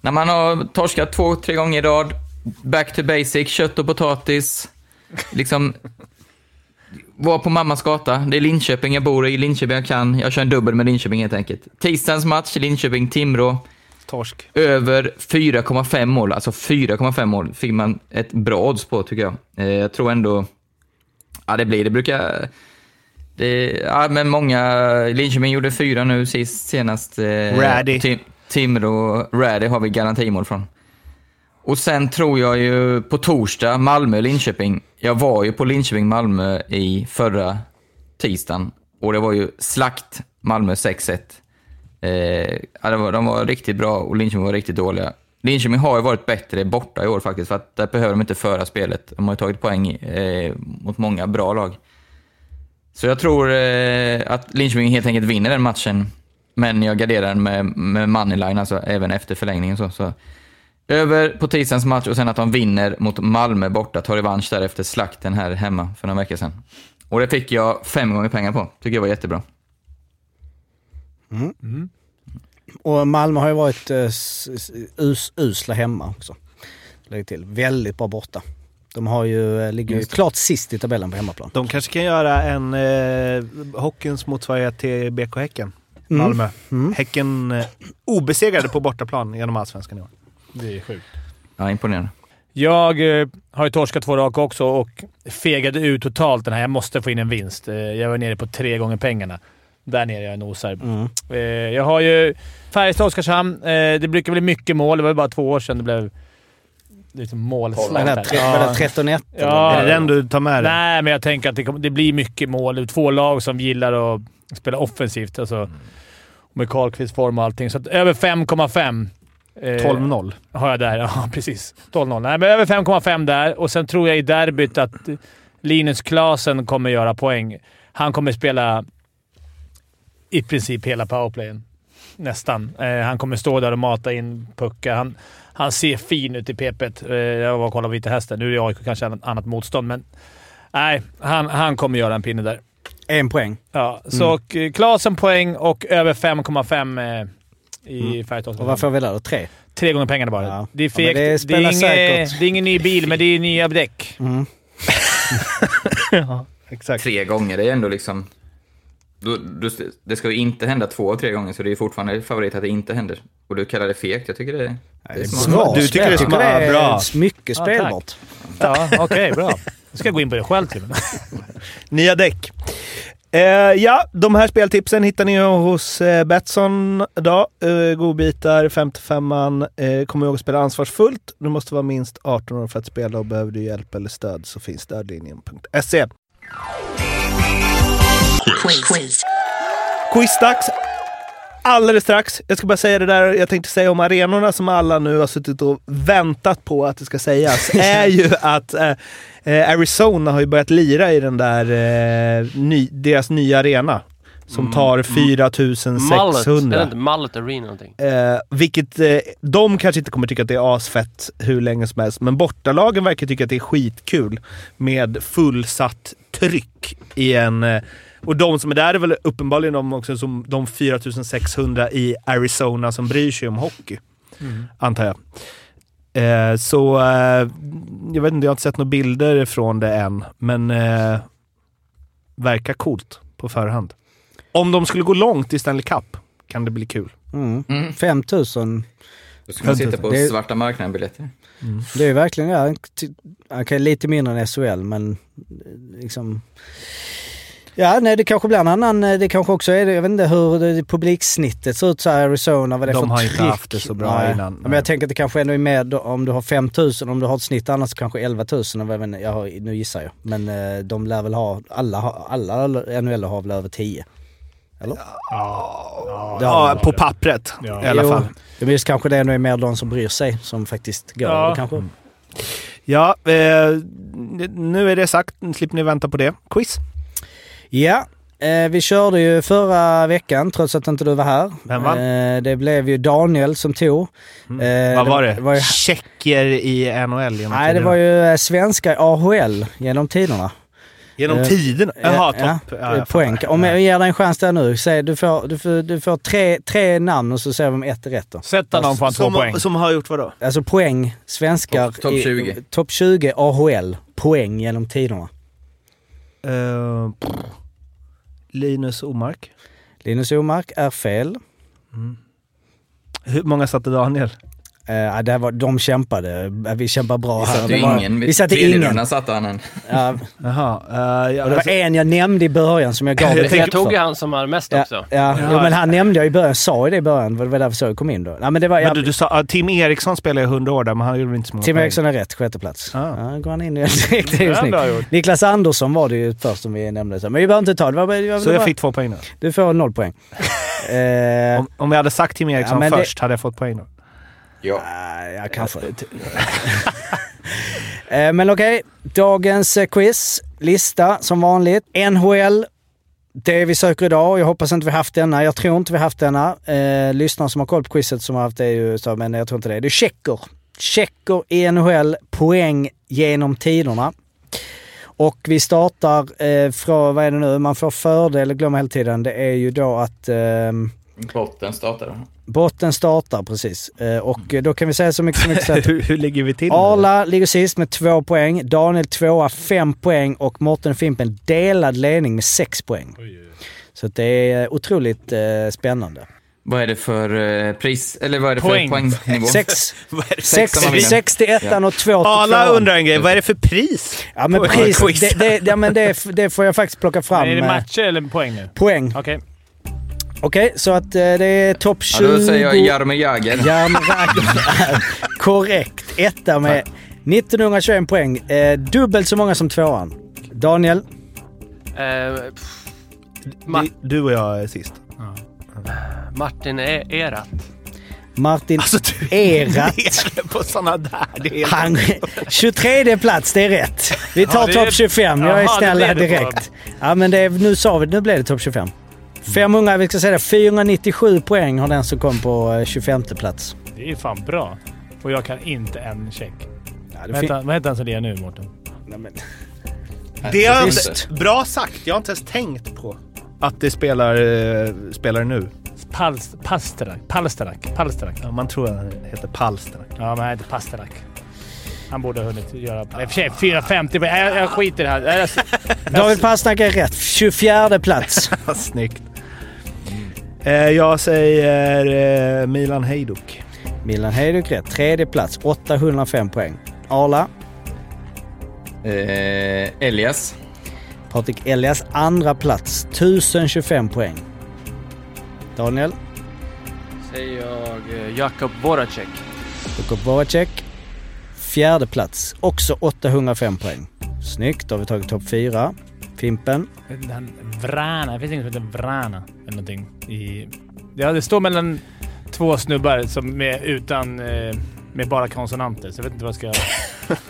när man har torskat två, tre gånger i rad, back to basic, kött och potatis. Liksom, var på mammas gata. Det är Linköping jag bor i, Linköping jag kan. Jag kör en dubbel med Linköping helt enkelt. Tisdagens match, Linköping-Timrå. Torsk. Över 4,5 mål, alltså 4,5 mål fick man ett bra odds på tycker jag. Eh, jag tror ändå, ja det blir, det brukar, det, ja men många, Linköping gjorde fyra nu sist, senast. Eh, Raddy. Tim, Timrå, Raddy har vi garantimål från. Och sen tror jag ju på torsdag, Malmö-Linköping. Jag var ju på Linköping-Malmö i förra tisdagen och det var ju slakt Malmö 6-1. Eh, var, de var riktigt bra och Linköping var riktigt dåliga. Linköping har ju varit bättre borta i år faktiskt, för att där behöver de inte föra spelet. De har ju tagit poäng eh, mot många bra lag. Så jag tror eh, att Linköping helt enkelt vinner den matchen. Men jag garderar den med, med moneyline, alltså även efter förlängningen. Så, så. Över på tisdagens match och sen att de vinner mot Malmö borta, tar revansch där efter slakten här hemma för några veckor sedan. Och det fick jag fem gånger pengar på. Tycker jag var jättebra. Och Malmö har ju varit eh, us, usla hemma också. Lägg till. Väldigt bra borta. De har ju, eh, ligger ju klart sist i tabellen på hemmaplan. De kanske kan göra en eh, hockeyns motsvarighet till BK Häcken. Mm. Malmö. Mm. Häcken eh, obesegrade på bortaplan genom allsvenskan i år. Det är sjukt. Ja, imponerande. Jag eh, har ju torskat två raka också och fegade ut totalt den här. Jag måste få in en vinst. Eh, jag var nere på tre gånger pengarna. Där nere jag nosar. Mm. Eh, jag har ju Färjestad-Oskarshamn. Eh, det brukar bli mycket mål. Det var ju bara två år sedan det blev liksom målslakt. Var det, där. tre, var det 13-1? Ja. Är det den du tar med dig? Nej, men jag tänker att det, det blir mycket mål. Det är två lag som gillar att spela offensivt. Alltså, Med Karlkvists form och allting. Så att över 5,5. eh, 12-0. har jag där. Ja, precis. 12-0. Nej, men över 5,5 där. Och sen tror jag i derbyt att Linus Klasen kommer göra poäng. Han kommer spela i princip hela powerplayen. nästan. Eh, han kommer stå där och mata in puckar. Han, han ser fin ut i PP. Eh, jag var och kollade på Vita Hästen. Nu är AIK kanske ett annat motstånd, men nej, han, han kommer göra en pinne där. En poäng. Ja, så mm. Klasen poäng och över 5,5 eh, i mm. Och vad får vi där då? Tre? Tre gånger pengarna bara. Ja. Det är fegt. Ja, det, är det, är inget, det är ingen ny bil, men det är nya däck. Mm. ja, exakt. Tre gånger, det är ändå liksom... Då, då, det ska ju inte hända två av tre gånger, så det är fortfarande favorit att det inte händer. Och du kallar det fegt. Jag tycker det, är, det är smart. bra. Du tycker det är smart. det är Bra. mycket Ja, spelbart. Ja, okej. Okay, bra. Nu ska jag gå in på det själv till och med. Nya däck. Eh, ja, de här speltipsen hittar ni hos eh, Betsson idag. Eh, godbitar, 55an. Eh, kom ihåg att spela ansvarsfullt. Du måste vara minst 18 år för att spela och behöver du hjälp eller stöd så finns stödlinjen.se. Quiz. Quizdags! Alldeles strax. Jag ska bara säga det där jag tänkte säga om arenorna som alla nu har suttit och väntat på att det ska sägas. är ju att eh, eh, Arizona har ju börjat lira i den där, eh, ny, deras nya arena. Som tar 4600. Mullet, är det inte Mullet Arena någonting? Eh, vilket eh, de kanske inte kommer tycka att det är asfett hur länge som helst, men bortalagen verkar tycka att det är skitkul med fullsatt tryck i en... Och de som är där är väl uppenbarligen de också som de 4600 i Arizona som bryr sig om hockey. Antar jag. Eh, så eh, jag vet inte, jag har inte sett några bilder från det än, men eh, verkar coolt på förhand. Om de skulle gå långt i Stanley Cup kan det bli kul. Mm. Mm. 5000. Då ska man sitta på Det- svarta marknaden-biljetter. Det är verkligen, ja, okej, lite mindre än SHL men liksom... Ja, nej det kanske blir en annan, eh, det kanske också är det, jag vet inte hur det, publiksnittet ser ut så här i Arizona, vad det är De för har inte haft det så bra nej. innan. Men jag tänker att det kanske ändå är mer då, om du har 5000, om du har ett snitt annars kanske 11 000, jag vet inte, jag har, nu gissar jag. Men eh, de lär väl ha, alla, alla NHL har väl över 10? Eller? Ja, Det Ja, på pappret Ja. i alla Jo, fall. Det blir kanske det ändå är mer de som bryr sig som faktiskt går. Ja. Det kanske. Ja, eh, nu är det sagt. Nu slipper ni vänta på det. Quiz. Ja, eh, vi körde ju förra veckan trots att inte du var här. Vem vann? Eh, det blev ju Daniel som tog. Eh, Vad var det? det var ju- Tjecker i NHL genom Nej, det tiderna. var ju eh, svenska i AHL genom tiderna. Genom tiderna? Jaha, Ja, topp. ja, Ja, poäng. Om jag ger dig en chans där nu, säg, du får, du får, du får tre, tre namn och så säger vi om ett är rätt då. Sätta någon han två poäng. Som har gjort vad då? Alltså poäng, svenskar Topp- i- 20. Topp 20 AHL, poäng genom tiderna. Pff. Linus Omark. Linus Omark är fel. Hur många satte Daniel? Uh, det var, de kämpade. Eh, Vi kämpar bra Vi här. satte var- ingen. Vi satte ingen. rundan satte han en. Ja, Jaha. eh, ja, det var alltså, en jag nämnde i början som jag gav Jag Jag, tog ju han som har mest Ja, också. ja. Jo, men han nämnde jag i början. Jag sa ju det i början. Det var därför så jag kom in då. Nej, men det var, men ja, du, du sa, ah, Tim Eriksson spelade i 100 år där, men han gjorde inte så många Tim. Eriksson är rätt, sjätte plats. Ah. Ja, går han in i direkt. Det är ju Ja. Niklas Andersson var det ju först som vi nämnde. så. Men vi behöver inte ta det. Var, det var, Så det jag fick två poäng då. Du får noll poäng. Om, om jag hade sagt Tim Eriksson först hade jag fått poäng då. Ja. Nej, ja, kanske. Eh, men okej, dagens eh, quiz. Lista som vanligt. NHL. Det vi söker idag, jag hoppas inte vi haft denna. Jag tror inte vi haft denna. Eh, lyssnare som har koll på quizet som har haft det är ju så, men jag tror inte det. Det är checker. Checker i NHL, poäng genom tiderna. Och vi startar eh, från, vad är det nu, man får fördel, glömmer hela tiden, det är ju då att eh, Botten startade. botten startar precis. Eh, och eh, då kan vi säga så mycket som mycket så att hur, hur ligger vi till? Arla ligger sist med två poäng. Daniel tvåa, fem poäng och Mårten Fimpen delad ledning med sex poäng. Så att det är otroligt eh, spännande. Vad är det för eh, pris, eller vad är det Poäng. för poängnivå? Sex, sex, sex till ettan och två till Arla tvåan. undrar en grej, vad är det för pris? Ja men pris, det, det, ja, men det, det får jag faktiskt plocka fram. är det matcher eller poäng nu? Poäng. Okej. Så att eh, det är topp 20. Ja, då säger jag Jaromir Jagr. Jaromir Jagr är korrekt. Etta med 1921 poäng. Eh, dubbelt så många som tvåan. Daniel? Eh, Du- Du och jag är sist. Martin E- Erat. Martin Alltså du Erat. är på sådana där. Det är helt Han, 23 plats, det är rätt. Vi tar Ja, topp 25. Jag är snäll direkt. Ja, men det är, nu sa vi nu blev det topp 25. 500, vi ska säga det, 497 poäng har den som kom på eh, 25 plats. Det är ju fan bra. Och jag kan inte en check. Ja, det Vad fin- heter han- vad heter han som lirar nu, Mårten? Nej, men- Det inte... Bra sagt. Jag har inte ens tänkt på att det spelar, eh, spelar nu. Pals. Palsterak. Palsterak. Ja, man tror att han heter Palster. Ja, men han heter Pasterak. Han borde ha hunnit göra... I och för sig 450 poäng. Jag, jag skiter i det här. David Pasternak är rätt. 24 plats. Snyggt. Eh, jag säger eh, Milan Hejduk. Milan Hejduk rätt. Tredje plats. 805 poäng. Arla. Eh, Elias. Patrik Elias andra plats. 1025 poäng. Daniel. Säger jag eh, Jakub Voracek. Jakob Voracek. Fjärde plats. Också 805 poäng. Snyggt. Då har vi tagit topp fyra. Fimpen. han, Vrana. Det finns inget som heter Vrana eller någonting. I, ja, det står mellan två snubbar som är utan... Eh, med bara konsonanter, så jag vet inte vad jag ska...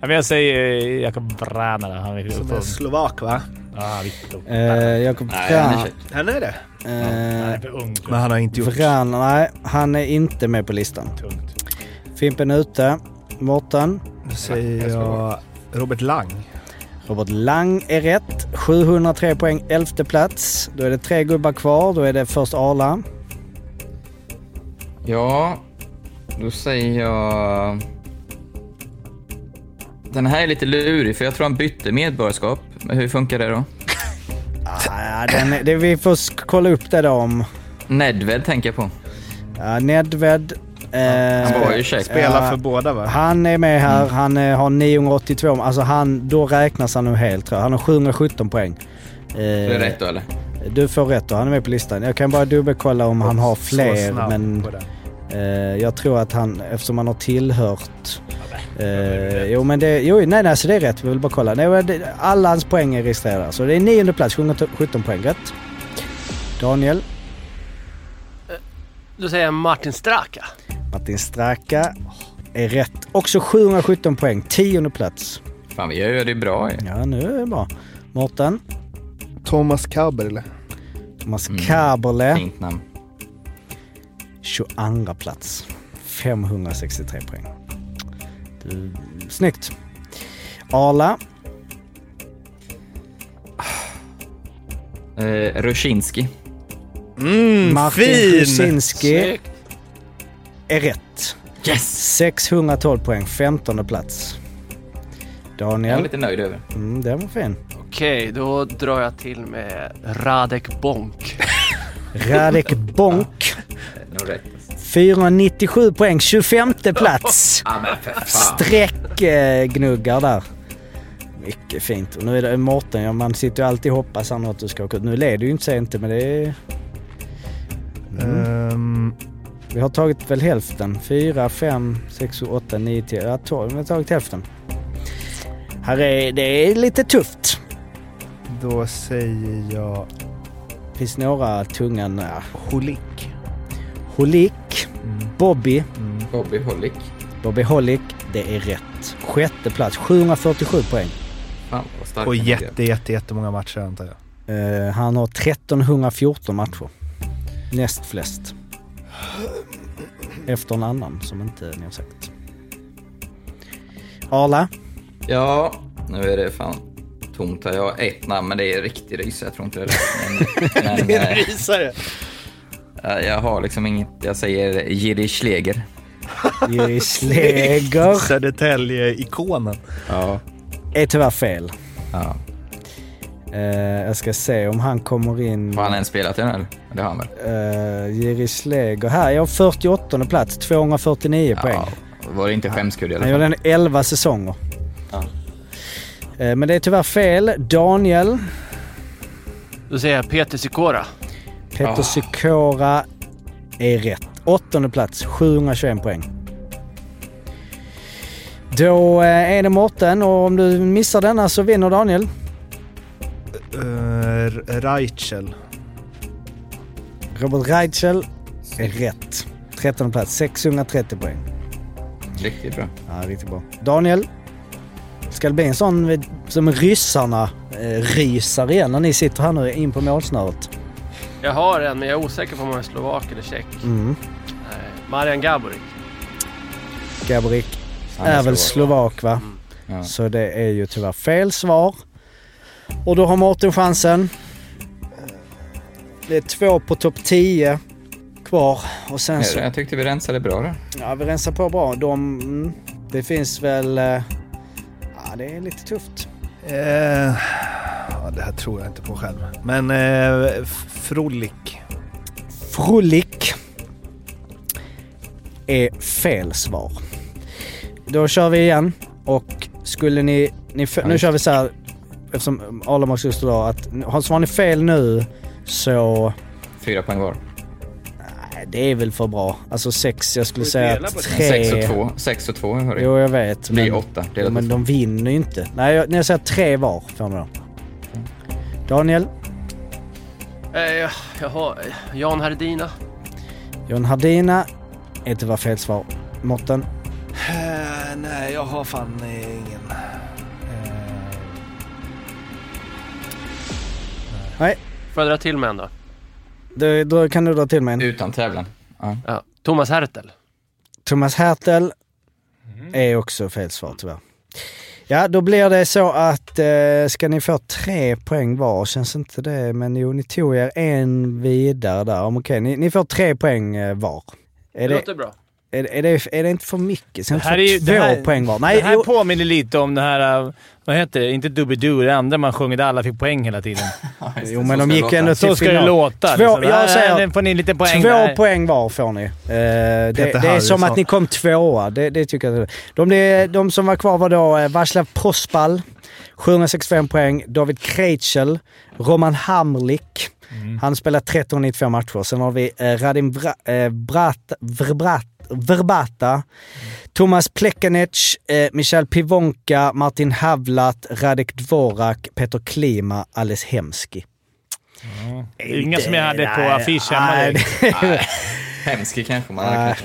Ja, men jag säger eh, Jakob Vrana. då. Han är Som är slovak va? Ah, Victor. Eh, Jakob Vrana. Han är det. Han är Eh, för ung. Men han har inte gjort... Vrana. Nej, han är inte med på listan. Tungt. Fimpen är ute. Mårten. Då säger jag Robert Lang. Robert Lang är rätt. 703 poäng, elfte plats. Då är det tre gubbar kvar. Då är det först Arla. Ja, då säger jag... Den här är lite lurig för jag tror han bytte medborgarskap. Hur funkar det då? Ah, den, det, vi får kolla upp det då om... Nedved tänker jag på. Ja, Nedved. Eh, Han var ju check. Spelar för båda va? Han är med här. Han eh, har 982. Alltså han, då räknas han nog helt tror jag. Han har 717 poäng. Eh, Det är rätt då eller? Du får rätt då. Han är med på listan. Jag kan bara dubbelkolla om han har fler. Men eh, jag tror att han, eftersom han har tillhört... Eh, jo men det, jo, nej, nej så det är rätt. Vi vill bara kolla. Nej, det, alla hans poäng är registrerade. Så det är nionde plats, 717 poäng. Rätt. Daniel. Då säger jag Martin Straka. Martin Straka är rätt. Också 717 poäng. Tionde plats. Fan, vi gör det bra ju. Ja, nu är det bra. Mårten. Thomas Kaberle. Thomas Mm. Kaberle. Fint namn. 22 plats. 563 poäng. Du, snyggt. Arla. Eh, Ruszinski. Mm, Martin fin! Kusinski Snyggt. Är rätt. Yes! 612 poäng. 15 plats. Jag är Daniel. lite nöjd över. Mm, den var fin. Okej, då drar jag till med Radek Bonk. Radek Bonk. Nog rätt. 497 poäng. 25 plats. Ja men för fan. Streckgnuggar där. Mycket fint. Och nu är det Mårten, ja, man sitter ju alltid och hoppas han att du ska åka ut. Nu leder ju inte sig inte men det är... Mm. Ehm, Vi har tagit väl hälften. 4, 5, 6, 8, 9, 10, ja 12. Vi har tagit hälften. Här är, det är lite tufft. då säger jag Det finns några tunga nära. Holik. Holik, Mm. Bobby, Mm. Bobby Hollick. Bobby Holick. Det är rätt. Sjätte plats, 747 poäng. Fan vad stark På han är. jätte, jätte, jättemånga matcher antar jag. Eh, han har 1314 matcher. Näst flest. Efter en annan som inte ni har sagt. Arla. Ja, nu är det fan tomt här. Jag har ett namn, men det är riktig rys. Jag tror inte det är rätt. Men, men eh, rysare. eh, jag har liksom inget. Jag säger Jiri Schleger. Jiri Sleger. Södertälje-ikonen. Ja. Är tyvärr fel. ja. Eh, jag ska se om han kommer in. Har han ens spelat i den eller? Det har han väl? Uh, Jiri Sleger. Här, jag har 48 plats. 249 poäng. Ja. Var det inte skämskudde i alla Han fall? gjorde en 11 säsonger. Ja. Eh, men det är tyvärr fel. Daniel. Då säger jag Peter Sikora. Peter Ah. Sikora är rätt. Åttonde plats, 721 poäng. Då är det Mårten och om du missar denna så vinner Daniel. Uh, Reichel. Robert Reichel är rätt. Trettonde plats, 630 poäng. Riktigt bra. Ja, riktigt bra. Daniel. Ska det bli en sån eh, som ryssarna eh, rysar igen när ni sitter här nu in på målsnöret? Jag har en, men jag är osäker på om han är slovak eller tjeck. Mm. Nej, Marian Gaborik. Gaborik Han är väl slovak. slovak va? Ja. Så det är ju tyvärr fel svar. Och då har Mårten chansen. Det är två på topp 10 kvar. Och sen så... Jag, jag tyckte vi rensade bra där. Ja, vi rensar på bra. De, mm, det finns väl... eh, Ja, det är lite tufft. Eh, ja, det här tror jag inte på själv. Men eh, Frolik. Frulik är fel svar. Då kör vi igen och skulle ni... ni nu kör vi så här eftersom och just idag att har- svarar ni fel nu så... Fyra poäng var. Nej, det är väl för bra. Alltså sex, jag skulle säga att tre... Sex och två. Sex och två hörru. Jo, jag vet. Men- åtta. Jo, men de vinner ju inte. Nej, jag, jag säger tre var får ni då. Daniel, Eh, jag, har Jan Herdina. John Hardina är tyvärr fel svar. Mårten, Eh, nej, jag har fan. Eh, Får jag dra till med en då? då, då kan du dra till mig en. Utan tävlan. Ja. Ja. Thomas Hertel. Thomas Hertel är också fel svar tyvärr. Ja, då blir det så att eh, ska ni få tre poäng var, känns inte det, men jo, ni tog er en vidare där. Om Okej, ni, ni får tre poäng eh, var. Det, Är det, låter bra. Är, är, det, är det inte för mycket? Sen Det här är ju- två det här- poäng var. Nej, det här jo, påminner lite om det här, uh, vad heter det? Inte Doobidoo, det andra man sjunger där alla fick poäng hela tiden. jo, men de gick ändå till Så ska det låta. Två- liksom. jag säger här får ni lite poäng Två där. poäng var får ni. Eh, det, det är som att ni kom tvåa. Det, det tycker jag. De, de, de som var kvar var då eh, Václav Prospal, 765 poäng. David Krejcel, Roman Hamrlik. Han spelar 1392 matcher. Sen har vi eh, Radim Vra, eh, Brat, Vrbrat, Verbata, Thomas Plekanec, eh, Michal Pivonka, Martin Havlat, Radek Dvorak, Peter Klima, Ales Hemski. Inga som jag hade på Nej, affisch hemma. nej, direkt. Hemski kanske man hade.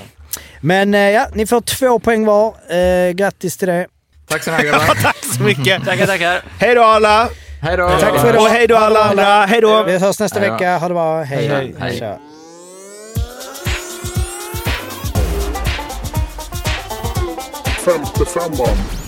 Men eh, ja, ni får två poäng var. Eh, grattis till det. Tack så mycket grabbar. Tack så mycket. Tackar, tackar. hej då alla! Hej då! Tack för idag. Och hej då alla andra! Hej då! Vi hörs nästa Hej vecka. Ha det bra. Hej. Hej. Hej. from the Frambob.